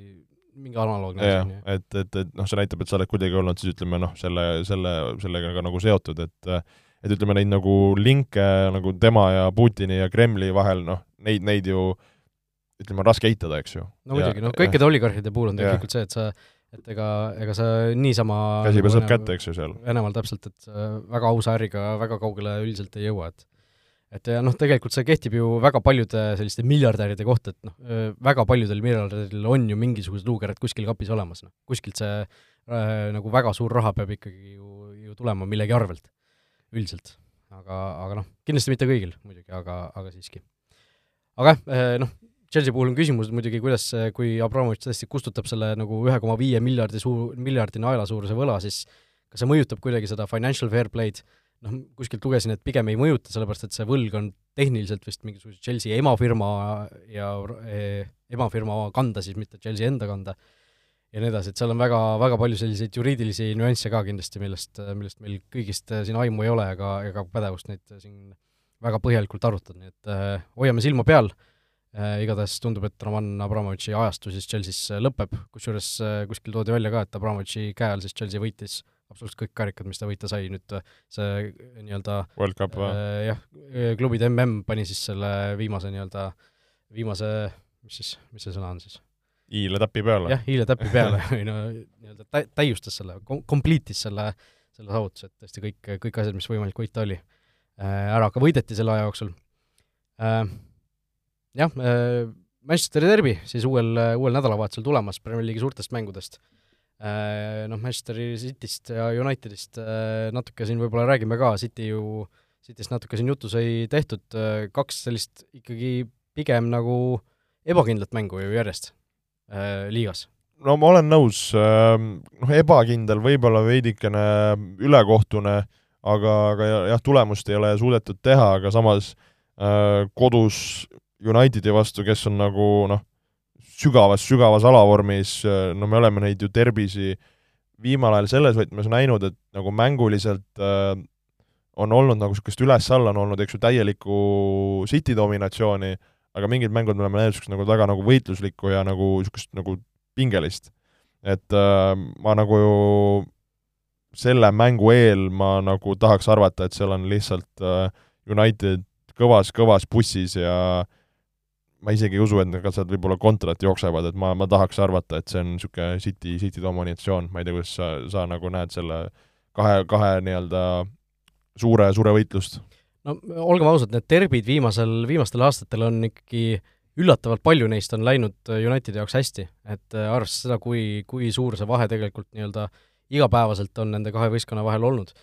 mingi analoogne asi. et, et, et noh, see näitab, et sa oled kuidagi olnud siis ütleme noh, selle, selle, sellega ka nagu seotud, et et ütleme, neid nagu linke nagu tema ja Putini ja Kremli vahel, noh, neid, neid ju ütleme, on raske eitada, eks ju. no muidugi, noh kõikide oligarhide puhul on tegelikult see, et sa, et ega, ega sa niisama käsi peseb kätte, eks ju, seal. Venemaal täpselt, et väga ausa äriga väga kaugele üldiselt ei jõua, et et ja noh, tegelikult see kehtib ju väga paljude selliste miljardäride kohta, et noh, väga paljudel miljardäridel on ju mingisugused luukered kuskil kapis olemas, noh. kuskilt see äh, nagu väga suur raha peab ikkagi ju, ju tulema millegi arvelt, üldiselt. aga, aga noh, kindlasti mitte kõigil muidugi, aga, aga siiski. aga jah, noh, Chelsea puhul on küsimus muidugi, kuidas, kui Abramovitš tõesti kustutab selle nagu ühe koma viie miljardi suu-, miljardi naela suuruse võla, siis kas see mõjutab kuidagi seda financial fair play'd, noh, kuskilt lugesin, et pigem ei mõjuta, sellepärast et see võlg on tehniliselt vist mingisuguse Chelsea emafirma ja eh, emafirma kanda siis, mitte Chelsea enda kanda, ja nii edasi, et seal on väga, väga palju selliseid juriidilisi nüansse ka kindlasti, millest, millest meil kõigist siin aimu ei ole ega, ega pädevust neid siin väga põhjalikult arutada, nii et äh, hoiame silma peal. Äh, igatahes tundub, et Roman Abramovitši ajastu siis Chelsea's äh, lõpeb, kusjuures äh, kuskil toodi välja ka, et Abramovitši käe all siis Chelsea võitis absoluutselt kõik karikad, mis ta võita sai, nüüd see nii-öelda World Cup või äh,? jah, klubide MM pani siis selle viimase nii-öelda, viimase, mis siis, mis see sõna on siis? hiile täpi peale. jah, hiile täpi peale või no nii-öelda tä-, täiustas selle, complete'is selle, selle saavutuse, et tõesti kõik, kõik asjad, mis võimalik võita oli, ära ka võideti selle aja jooksul jah, äh, Manchesteri derbi siis uuel, uuel nädalavahetusel tulemas Premier League'i suurtest mängudest. Äh, noh, Manchesteri Cityst ja Unitedist äh, natuke siin võib-olla räägime ka, City ju, Cityst natuke siin juttu sai tehtud, kaks sellist ikkagi pigem nagu ebakindlat mängu ju järjest liigas no ma olen nõus, noh ebakindel, võib-olla veidikene ülekohtune, aga, aga jah, tulemust ei ole suudetud teha, aga samas äh, kodus Unitedi vastu, kes on nagu noh, sügavas, sügavas alavormis, no me oleme neid ju derbisi viimal ajal selles võtmes näinud, et nagu mänguliselt äh, on olnud nagu niisugust üles-alla on olnud, eks ju, täielikku City dominatsiooni, aga mingid mängud me oleme näinud niisugust nagu väga nagu võitluslikku ja nagu niisugust nagu pingelist. et äh, ma nagu ju selle mängu eel ma nagu tahaks arvata, et seal on lihtsalt äh, United kõvas, kõvas bussis ja äh, ma isegi ei usu, et ka sealt võib-olla kontrat jooksevad, et ma, ma tahaks arvata, et see on niisugune City, City dominatsioon, ma ei tea, kuidas sa, sa nagu näed selle kahe, kahe nii-öelda suure, suure võitlust? no olgem ausad, need derbid viimasel, viimastel aastatel on ikkagi üllatavalt palju neist on läinud Unitedi jaoks hästi, et äh, arvestades seda, kui, kui suur see vahe tegelikult nii-öelda igapäevaselt on nende kahe võistkonna vahel olnud.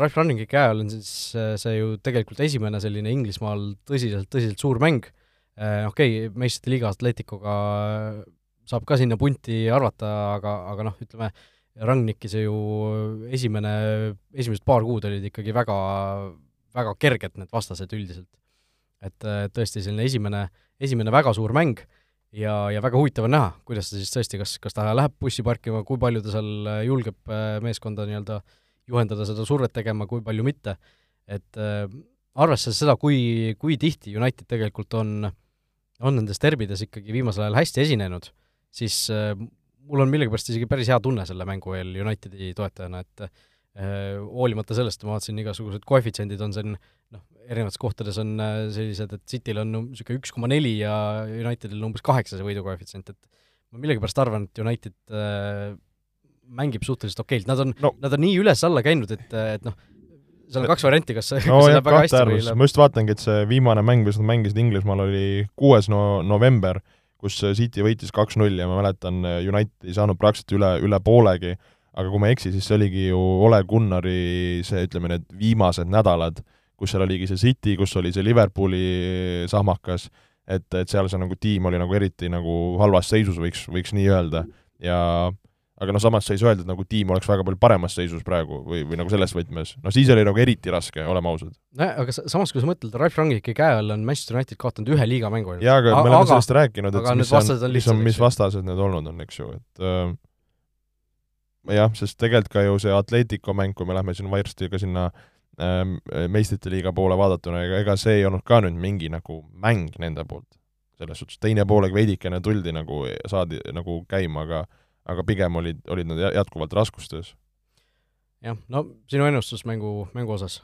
Ralf Runningi käe all on siis äh, see ju tegelikult esimene selline Inglismaal tõsiselt, tõsiselt suur mäng okei okay,, meistrite liiga Atleticoga saab ka sinna punti arvata, aga, aga noh, ütleme, Rangnicki see ju esimene, esimesed paar kuud olid ikkagi väga, väga kerged need vastased üldiselt. et tõesti selline esimene, esimene väga suur mäng ja, ja väga huvitav on näha, kuidas ta siis tõesti, kas, kas ta läheb bussi parkima, kui palju ta seal julgeb äh, meeskonda nii-öelda juhendada, seda survet tegema, kui palju mitte, et äh, arvestades seda, kui, kui tihti United tegelikult on, on nendes derbides ikkagi viimasel ajal hästi esinenud, siis äh, mul on millegipärast isegi päris hea tunne selle mängu eel Unitedi toetajana, et äh, hoolimata sellest, ma vaatasin, igasugused koefitsiendid on siin noh, erinevates kohtades on äh, sellised, et Cityl on niisugune üks koma neli ja Unitedil umbes kaheksa see võidukoefitsient, et ma millegipärast arvan, et United mängib suhteliselt okeilt, nad on no., nad on nii üles-alla käinud, et, et noh, seal on kaks varianti, kas, kas no, see läheb väga hästi või läheb ma just vaatangi, et see viimane mäng, mis nad mängisid Inglismaal, oli kuues no-, november, kus City võitis kaks-null ja ma mäletan, United ei saanud praktiliselt üle, üle poolegi, aga kui ma ei eksi, siis see oligi ju Ole Gunnari see, ütleme, need viimased nädalad, kus seal oligi see City, kus oli see Liverpooli sahmakas, et, et seal see nagu tiim oli nagu eriti nagu halvas seisus, võiks, võiks nii öelda, ja aga noh, samas sa ei saa öelda, et nagu tiim oleks väga palju paremas seisus praegu või, või nagu selles võtmes, no siis oli nagu eriti raske, oleme ausad. nojah, aga sa- samas, kui sa mõtled, Ralf Rangnicki käe all on Manchester United kaotanud ühe liiga mängu jaa, aga me oleme sellest rääkinud, et mis on, mis on, mis vastased need olnud on, eks ju, et äh, jah, sest tegelikult ka ju see Atletico mäng, kui me lähme siin varsti ka sinna äh, meistrite liiga poole vaadatuna, ega, ega see ei olnud ka nüüd mingi nagu mäng nende poolt. selles suhtes, teine poolega veidikene tuldi nagu, saadi nagu käima, aga aga pigem olid, olid nad jä- jätkuvalt raskustes. jah, no sinu ennustus mängu, mängu osas?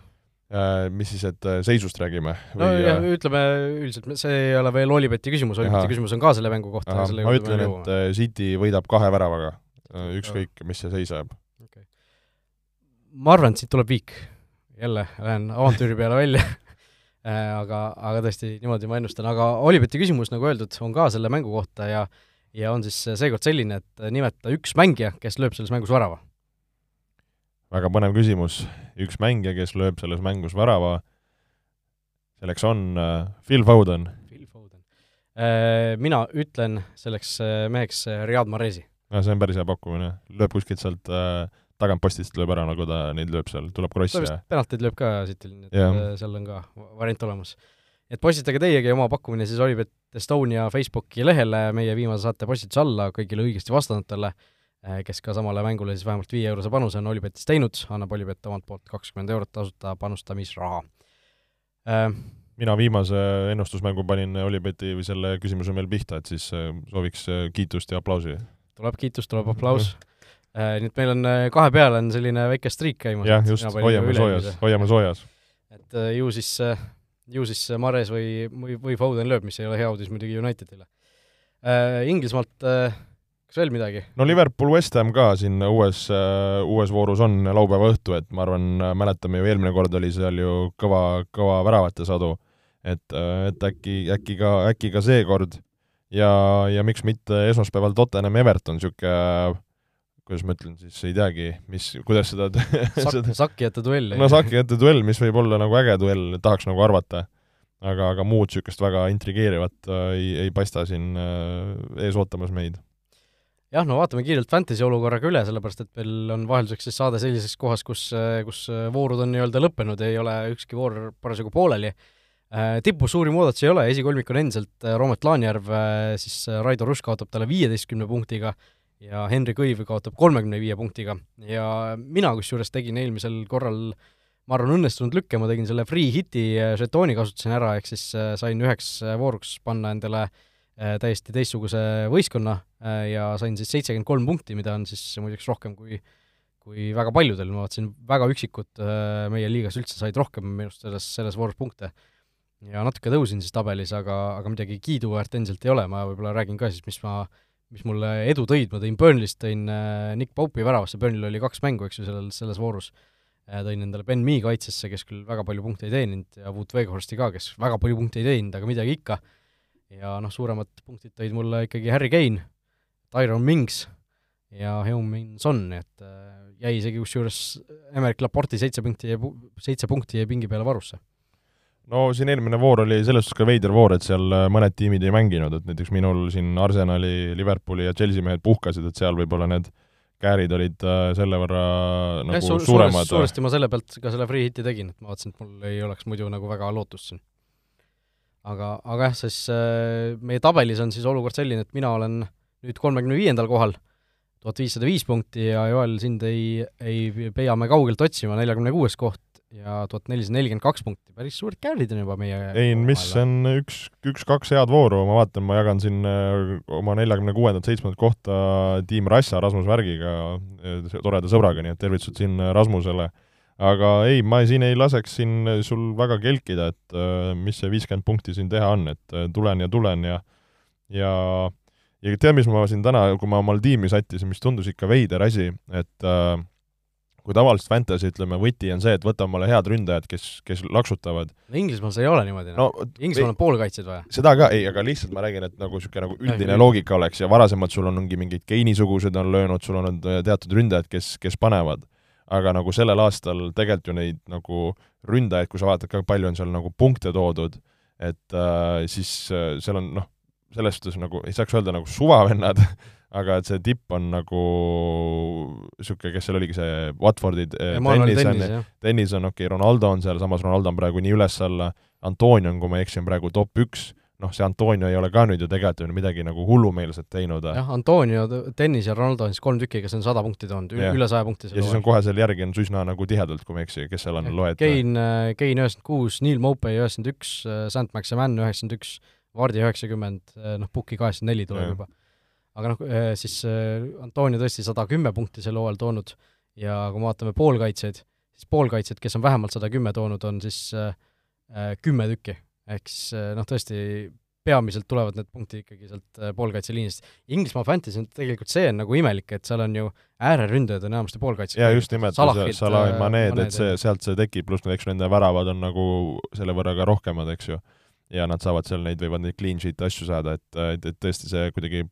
Äh, mis siis, et äh, seisust räägime? no ja ütleme üldiselt, see ei ole veel Olibeti küsimus, Olibeti küsimus on ka selle mängu kohta, ma ütlen, et äh, City võidab kahe väravaga, ükskõik, mis see seis jääb. ma arvan, et siit tuleb viik. jälle lähen avantüüri peale välja aga, aga tõesti, niimoodi ma ennustan, aga Olibeti küsimus, nagu öeldud, on ka selle mängu kohta ja ja on siis seekord selline, et nimeta üks mängija, kes lööb selles mängus värava. väga põnev küsimus. üks mängija, kes lööb selles mängus värava, selleks on äh, Phil Foden. Phil Foden. Äh, mina ütlen selleks äh, meheks äh, Riyad Mahrezi. no see on päris hea pakkumine. lööb kuskilt sealt äh, tagantpostist lööb ära, nagu ta neid lööb seal, tuleb vist ja penaltid lööb ka Cityl, nii et äh, seal on ka variant olemas. Et postitage teiegi oma pakkumine siis Olibet Estonia Facebooki lehele meie viimase saate postituse alla kõigile õigesti vastanutele, kes ka samale mängule siis vähemalt viie eurose panuse on Olibetis teinud, annab Olibet omalt poolt kakskümmend eurot tasuta panustamisraha. Äh, mina viimase ennustusmängu panin Olibeti või selle küsimuse meil pihta, et siis äh, sooviks kiitust ja aplausi. tuleb kiitus, tuleb aplaus. nii et meil on kahe peale on selline väike striik käimas. jah, just, hoiame soojas, hoiame soojas. et ju siis, ju siis Mares või, või, või Foden lööb, mis ei ole hea uudis muidugi Unitedile. Inglismaalt kas veel midagi? no Liverpool West Ham ka siin uues, uues voorus on laupäeva õhtu, et ma arvan, mäletame ju eelmine kord oli seal ju kõva, kõva väravate sadu. et, et äkki, äkki ka, äkki ka seekord ja, ja miks mitte esmaspäeval Tottenham Everton, niisugune kuidas ma ütlen siis, ei teagi, mis, kuidas seda Sak-, sakijate duell. no sakijate duell, mis võib olla nagu äge duell, tahaks nagu arvata. aga, aga muud niisugust väga intrigeerivat äh, ei, ei paista siin äh, ees ootamas meid. jah, no vaatame kiirelt Fantasy olukorraga üle, sellepärast et meil on vahelduseks siis saade sellises kohas, kus, kus voorud on nii-öelda lõppenud, ei ole ükski voor parasjagu pooleli. tipus suuri muudatusi ei ole, esikolmik on endiselt Roomet Laanjärv, siis Raido Rush kaotab talle viieteistkümne punktiga ja Henri Kõiv kaotab kolmekümne viie punktiga. Ja mina kusjuures tegin eelmisel korral ma arvan, õnnestunud lükke, ma tegin selle free hiti žetooni kasutasin ära, ehk siis sain üheks vooruks panna endale täiesti teistsuguse võistkonna ja sain siis seitsekümmend kolm punkti, mida on siis muideks rohkem kui kui väga paljudel, ma vaatasin, väga üksikud meie liigas üldse said rohkem minu arust selles, selles voorus punkte. ja natuke tõusin siis tabelis, aga, aga midagi kiiduväärt endiselt ei ole, ma võib-olla räägin ka siis, mis ma mis mulle edu tõid, ma tõin Burnley'st, tõin Nick Pope'i väravasse, Burnley'l oli kaks mängu, eks ju, sellel, selles voorus, tõin endale Ben Mee kaitsesse, kes küll väga palju punkte ei teeninud, ja Wout Weghorsti ka, kes väga palju punkte ei teeninud, aga midagi ikka. ja noh, suuremad punktid tõid mulle ikkagi Harry Kane, Tyron Mings ja Heung-Min Son, et jäi isegi kusjuures Emerick Laporti seitse punkti, seitse punkti jäi pingi peale varusse no siin eelmine voor oli selles suhtes ka veider voor, et seal äh, mõned tiimid ei mänginud, et näiteks minul siin Arsenali, Liverpooli ja Chelsea mehed puhkasid, et seal võib-olla need käärid olid äh, selle võrra nagu suur, suuremad. suuresti ma selle pealt ka selle free hit'i tegin, et ma vaatasin, et mul ei oleks muidu nagu väga lootust siin. aga, aga jah, siis äh, meie tabelis on siis olukord selline, et mina olen nüüd kolmekümne viiendal kohal, tuhat viissada viis punkti ja Joel, sind ei, ei peia me kaugelt otsima, neljakümne kuues koht ja tuhat nelisada nelikümmend kaks punkti, päris suured käärid on juba meie ei, mis on üks, üks-kaks head vooru, ma vaatan, ma jagan siin äh, oma neljakümne kuuendat, seitsmendat kohta tiim Rassa Rasmus Värgiga, äh, toreda sõbraga, nii et tervitused siin Rasmusele. aga ei, ma siin ei laseks siin sul väga kelkida, et äh, mis see viiskümmend punkti siin teha on, et tulen ja tulen ja ja ja tead, mis ma siin täna, kui ma omal tiimi sättisin, mis tundus ikka veider asi, et äh, kui tavaliselt fantasy, ütleme, võti on see, et võta omale head ründajad, kes, kes laksutavad. no Inglismaal see ei ole niimoodi no,. Inglismaal on poolkaitsjaid vaja. seda ka, ei, aga lihtsalt ma räägin, et nagu niisugune nagu üldine ja, loogika oleks ja varasemalt sul on mingi mingid Keini-sugused on löönud, sul on teatud ründajad, kes, kes panevad. aga nagu sellel aastal tegelikult ju neid nagu ründajaid, kui sa vaatad ka, palju on seal nagu punkte toodud, et äh, siis äh, seal on noh, selles suhtes nagu ei saaks öelda nagu suvavennad aga et see tipp on nagu niisugune, kes seal oligi, see Watfordi äh, tennis on, tennis on okei okay,, Ronaldo on seal, samas Ronaldo on praegu nii üles-alla, Antonio on, kui ma ei eksi, on praegu top üks, noh, see Antonio ei ole ka nüüd ju tegelikult ju midagi nagu hullumeelset teinud. jah, Antonio, tennis ja Ronaldo on siis kolm tükki, kes on sada punkti toonud, üle saja punkti. ja siis on kohe seal järgi on üsna nagu tihedalt, kui ma ei eksi, kes seal on loetud. Kein, äh, Kein üheksakümmend kuus, Neil Mopey üheksakümmend üks, äh, Sant-Maximin üheksakümmend üks, Vardi üheksakümmend, äh, noh, Puki kaheksakümmend neli tuleb juba. aga noh, siis Antonio tõesti sada kümme punkti sel hooajal toonud ja kui me vaatame poolkaitsjaid, siis poolkaitsjad, kes on vähemalt sada kümme toonud, on siis kümme tükki ehk siis eh, noh, tõesti peamiselt tulevad need punktid ikkagi sealt eh, poolkaitseliinist. Inglismaa Fantasy on tegelikult see on nagu imelik, et seal on ju ääreründajad on enamasti poolkaitsjad. jaa, just nimelt, Salah ja Maned, et see, sealt see tekib, pluss eks nende väravad on nagu selle võrra ka rohkemad, eks ju. Ja nad saavad seal neid, võivad neid clean sheet'e asju saada, et, et, et tõesti see kuidagi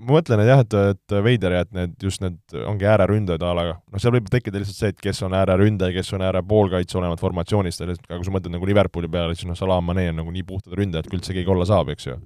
ma mõtlen, et jah, et, et veider ja et need, just need ongi ääreründajad a la, noh, seal võib tekkida lihtsalt see, et kes on ääreründaja, kes on äärepoolkaitse, olenevalt formatsioonist, aga kui sa mõtled nagu Liverpooli peale, siis noh, Salah, Mane on nagu nii puhtad ründajad, kui üldse keegi olla saab, eks ju.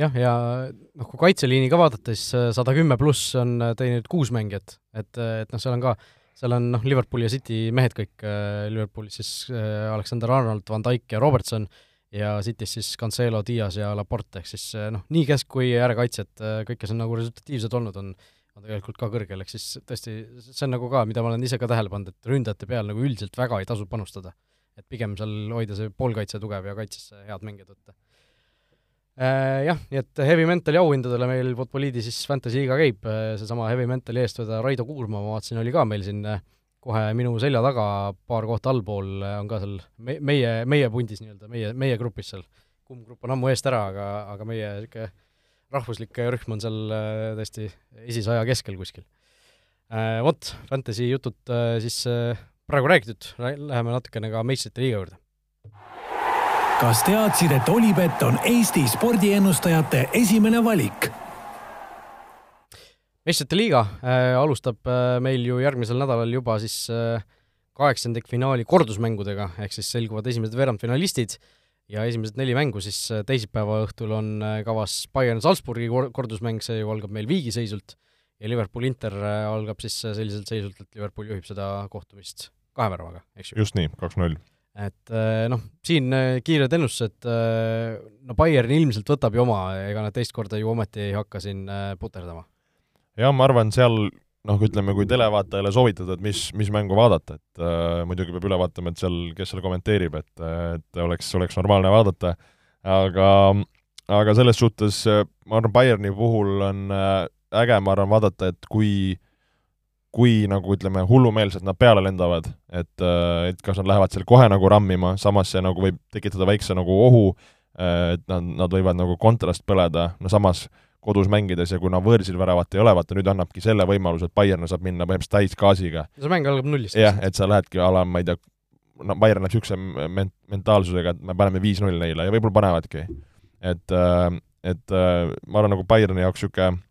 jah, ja noh, kui kaitseliini ka vaadata, siis äh, sada kümme pluss on äh, teeninud kuus mängijat, et, äh, et noh, seal on ka, seal on noh, Liverpooli ja City mehed kõik, Liverpoolis siis Alexander Arnold, Van Dijk ja Robertson, ja City's siis Cancelo, Dias ja Laporte, ehk siis eh, noh, nii kesk- kui äärekaitsjad, kõik, kes on nagu resultatiivsed olnud, on on tegelikult ka kõrgel, ehk siis tõesti, see on nagu ka, mida ma olen ise ka tähele pannud, et ründajate peal nagu üldiselt väga ei tasu panustada. et pigem seal hoida see poolkaitse tugev ja kaitsesse head mängijad võtta äh,. Jah, nii et Heavy Mentali auhindadele meil Futboliidi siis Fantasy liiga käib, seesama Heavy Mentali eestvedaja Raido Kuurma, ma vaatasin, oli ka meil siin äh, kohe minu selja taga, paar kohta allpool on ka seal me-, meie, meie pundis nii-öelda, meie, meie grupis seal. kumm grupp on ammu eest ära, aga, aga meie niisugune rahvuslik rühm on seal äh, tõesti esisaja keskel kuskil. Äh, vot, Fantasy jutud äh, siis praegu räägitud, läheme natukene ka meistrite liiga juurde. Kas teadsid, et Olipet on Eesti spordiennustajate esimene valik? meistrite liiga äh, alustab äh, meil ju järgmisel nädalal juba siis äh, kaheksandikfinaali kordusmängudega, ehk siis selguvad esimesed veerandfinalistid ja esimesed neli mängu siis äh, teisipäeva õhtul on äh, kavas Bayern-Salzburgi kordusmäng, see ju algab meil viigiseisult, ja Liverpool-Inter äh, algab siis selliselt seisult, et Liverpool juhib seda kohtumist kahe väravaga, eks ju. just nii, kaks-null. Et noh, siin kiired ennustused, no Bayern ilmselt võtab ju oma, ega nad teist korda ju ometi ei hakka siin puterdama. Jah, ma arvan, seal noh, ütleme, kui televaatajale soovitada, et mis, mis mängu vaadata, et äh, muidugi peab üle vaatama, et seal, kes seal kommenteerib, et, et oleks, oleks normaalne vaadata, aga, aga selles suhtes ma arvan, Bayerni puhul on äh, äge, ma arvan, vaadata, et kui kui nagu ütleme, hullumeelselt nad peale lendavad, et, äh, et kas nad lähevad seal kohe nagu rammima, samas see nagu võib tekitada väikse nagu ohu, äh, et nad, nad võivad nagu kontrast põleda, no samas kodus mängides ja kuna võõrsil väravat ei ole, vaata nüüd annabki selle võimaluse, et Bayern saab minna põhimõtteliselt täisgaasiga. see mäng algab nullist. jah, et sa lähedki a la, ma ei tea, no Bayern läheb niisuguse ment-, mentaalsusega, et me paneme viis-null neile ja võib-olla panevadki. et, äh, et ma arvan, nagu Bayerni jaoks niisugune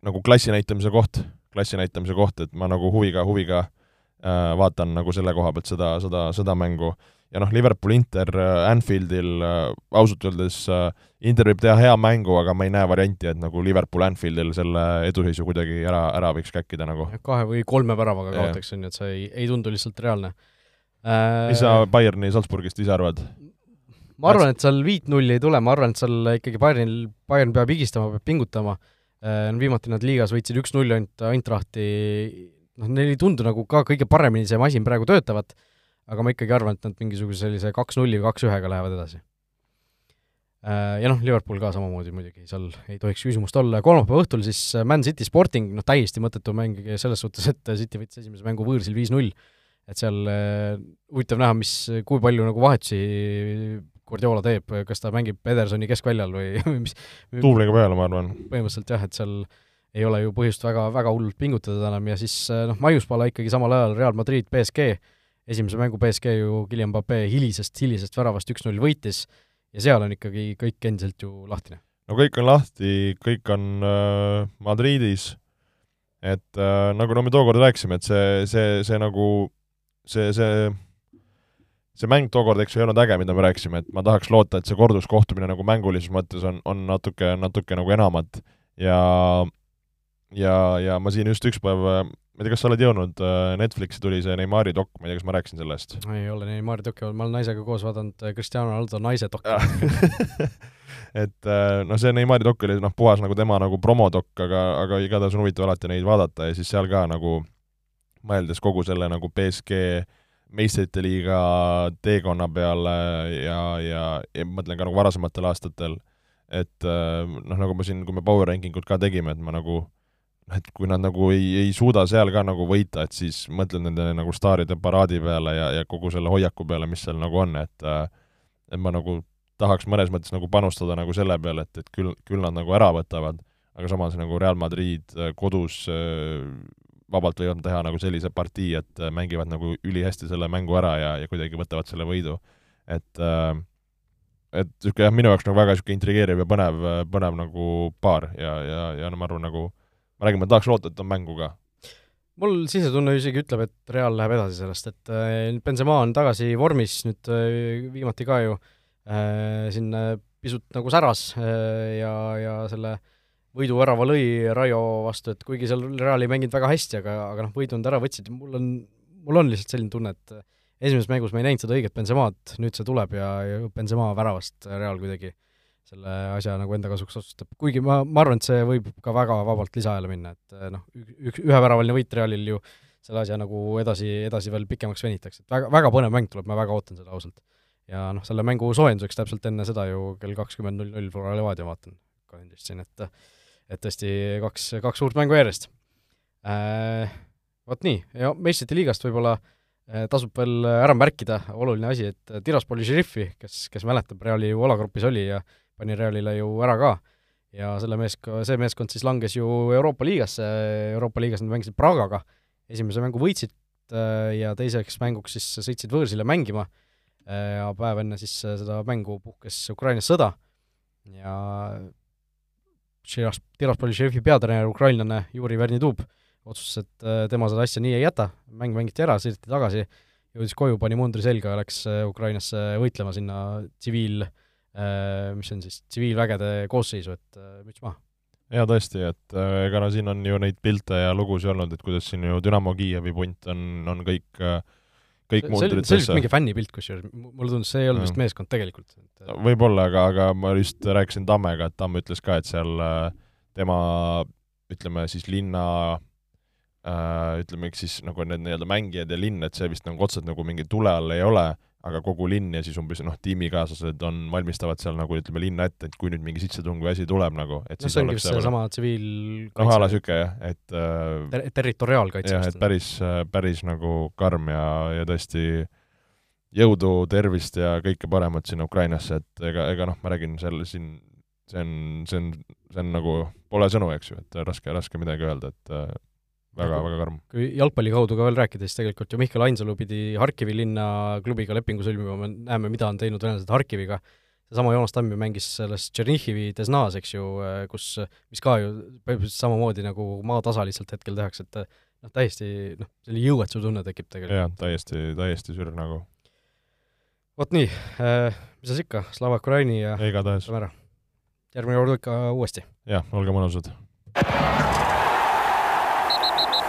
nagu klassi näitamise koht, klassi näitamise koht, et ma nagu huviga, huviga äh, vaatan nagu selle koha pealt seda, seda, seda mängu ja noh, Liverpool-Inter äh, Anfieldil äh, ausalt öeldes äh, Inter võib teha hea mängu, aga ma ei näe varianti, et nagu Liverpool Anfieldil selle eduseisu kuidagi ära, ära võiks käkkida nagu. kahe või kolme väravaga kaotaks, on ju, et see ei, ei tundu lihtsalt reaalne äh,. mis sa Bayerni Salzburgist ise arvad? ma arvan, et seal viit-nulli ei tule, ma arvan, et seal ikkagi Bayernil, Bayern peab higistama, peab pingutama viimati nad liigas võitsid üks-null ainult Eintrachti, noh, neil ei tundu nagu ka kõige paremini see masin praegu töötavat aga ma ikkagi arvan, et nad mingisuguse sellise kaks-nulli või kaks-ühega lähevad edasi. Äh, ja noh, Liverpool ka samamoodi muidugi, seal ei tohiks küsimust olla, kolmapäeva õhtul siis äh, Man City Sporting, noh täiesti mõttetu mäng selles suhtes, et City võttis esimese mängu võõrsil viis-null, et seal äh, huvitav näha, mis, kui palju nagu vahetusi Guardiola teeb, kas ta mängib Edersoni keskväljal või, või mis duubliga peale, ma arvan. põhimõtteliselt jah, et seal ei ole ju põhjust väga, väga hullult pingutada enam ja siis noh, maiuspala ikkagi samal ajal Real Madrid, BSG, esimese mängu BSG ju Guillem Pape hilisest, hilisest väravast üks-null võitis ja seal on ikkagi kõik endiselt ju lahtine. no kõik on lahti, kõik on äh, Madridis et äh, nagu no me tookord rääkisime, et see, see, see nagu, see, see see mäng tookord, eks ju, ei olnud äge, mida me rääkisime, et ma tahaks loota, et see korduskohtumine nagu mängulises mõttes on, on natuke, natuke nagu enamat. Ja ja, ja ma siin just üks päev, ma ei tea, kas sa oled jõudnud, äh, Netflixi tuli see Neimari dok, ma ei tea, kas ma rääkisin sellest? ei ole Neimari dokki, ma olen naisega koos vaadanud äh, Cristiano Ronaldo naise dokki et äh, noh, see Neimari dok oli noh, puhas nagu tema nagu promodokk, aga, aga igatahes on huvitav alati neid vaadata ja siis seal ka nagu mõeldes kogu selle nagu BSG meistrite liiga teekonna peale ja, ja, ja mõtlen ka nagu varasematel aastatel, et noh, nagu ma siin, kui me power ranking ut ka tegime, et ma nagu noh, et kui nad nagu ei, ei suuda seal ka nagu võita, et siis mõtled nende nagu staaride paraadi peale ja, ja kogu selle hoiaku peale, mis seal nagu on, et et ma nagu tahaks mõnes mõttes nagu panustada nagu selle peale, et, et küll, küll nad nagu ära võtavad, aga samas nagu Real Madrid äh, kodus äh, vabalt võivad teha nagu sellise partii, et äh, mängivad nagu ülihästi selle mängu ära ja, ja kuidagi võtavad selle võidu. et et niisugune jah, minu jaoks nagu väga niisugune intrigeeriv ja põnev, põnev nagu paar ja, ja, ja no ma arvan, nagu ma räägin, ma tahaks loota, et on mängu ka. mul sisetunne isegi ütleb, et Real läheb edasi sellest, et äh, Benzema on tagasi vormis nüüd äh, viimati ka ju äh, siin pisut nagu säras ja, ja selle võiduvärava lõi Raio vastu, et kuigi seal Real ei mänginud väga hästi, aga, aga noh, võidu nad ära võtsid mul on, mul on lihtsalt selline tunne, et esimeses mängus ma ei näinud seda õiget Benzemaad, nüüd see tuleb ja, ja Benzema väravast Real kuidagi selle asja nagu enda kasuks otsustab, kuigi ma, ma arvan, et see võib ka väga vabalt lisaajale minna, et eh, noh, üks, üheväravaline võit Realil ju selle asja nagu edasi, edasi veel pikemaks venitaks, et väga, väga põnev mäng tuleb, ma väga ootan seda ausalt. ja noh, selle mängu soojenduseks täpselt enne seda ju kell kakskümmend null null Flora Levadia vaatan kalendrist siin, et et tõesti kaks, kaks suurt mängu järjest. Äh,. Vot nii, ja meistrite liigast võib-olla äh, tasub veel ära märkida, oluline asi, et Tiraspoli šeriffi, kes, kes mäletab, Reali ju alagrupis oli ja pani Realile ju ära ka. ja selle meesk-, see meeskond siis langes ju Euroopa liigasse, Euroopa liigas nad mängisid Pragaga, esimese mängu võitsid äh, ja teiseks mänguks siis sõitsid võõrsile mängima. Äh, ja päev enne siis seda mängu puhkes Ukrainas sõda. Ja Tiras-, Tiraspoli šefi peatreener, ukrainlane Juri Vernitub otsustas, et äh, tema seda asja nii ei jäta, mäng mängiti ära, sõideti tagasi, jõudis koju, pani mundri selga ja läks Ukrainasse võitlema sinna tsiviil- Äh, mis on siis tsiviilvägede koosseisu, et äh, müts maha. jaa, tõesti, et äh, ega no siin on ju neid pilte ja lugusid olnud, et kuidas siin ju Dünamo Kiievi punt on, on kõik kõik muutrid see oli vist mingi fännipilt kusjuures, mulle tundus, see ei olnud vist meeskond tegelikult. võib-olla, aga, aga ma just rääkisin Tammega, et Tamm ütles ka, et seal tema ütleme siis linna ütleme, eks siis nagu need nii-öelda mängijad ja linn, et see vist nagu otseselt nagu mingi tule all ei ole, aga kogu linn ja siis umbes noh, tiimikaaslased on, valmistavad seal nagu ütleme, linna ette, et kui nüüd mingi sitsetung või asi tuleb nagu, et no see ongi vist seesama tsiviil noh, a la niisugune jah, et äh, ter territoriaalkaitse jah, et päris, päris nagu karm ja, ja tõesti jõudu, tervist ja kõike paremat sinna Ukrainasse, et ega, ega noh, ma räägin seal siin, see on, see on, see on nagu, pole sõnu, eks ju, et raske, raske midagi öelda, et äh, väga, väga karm. kui jalgpalli kaudu ka veel rääkida, siis tegelikult ju Mihkel Ainsalu pidi Harkivi linna klubiga lepingu sõlmima, me näeme, mida on teinud venelased Harkiviga, seesama Joonas Tamm ju mängis selles Tšernihivi Desnas, eks ju, kus, mis ka ju põhimõtteliselt samamoodi nagu maatasa lihtsalt hetkel tehakse, et noh, täiesti noh, selline jõuetuse tunne tekib tegelikult. jah, täiesti, täiesti sürg nagu. vot nii äh,, mis siis ikka, Slava Ukraini ja igatahes. järgmine kord ikka uuesti. jah, olge mõnusad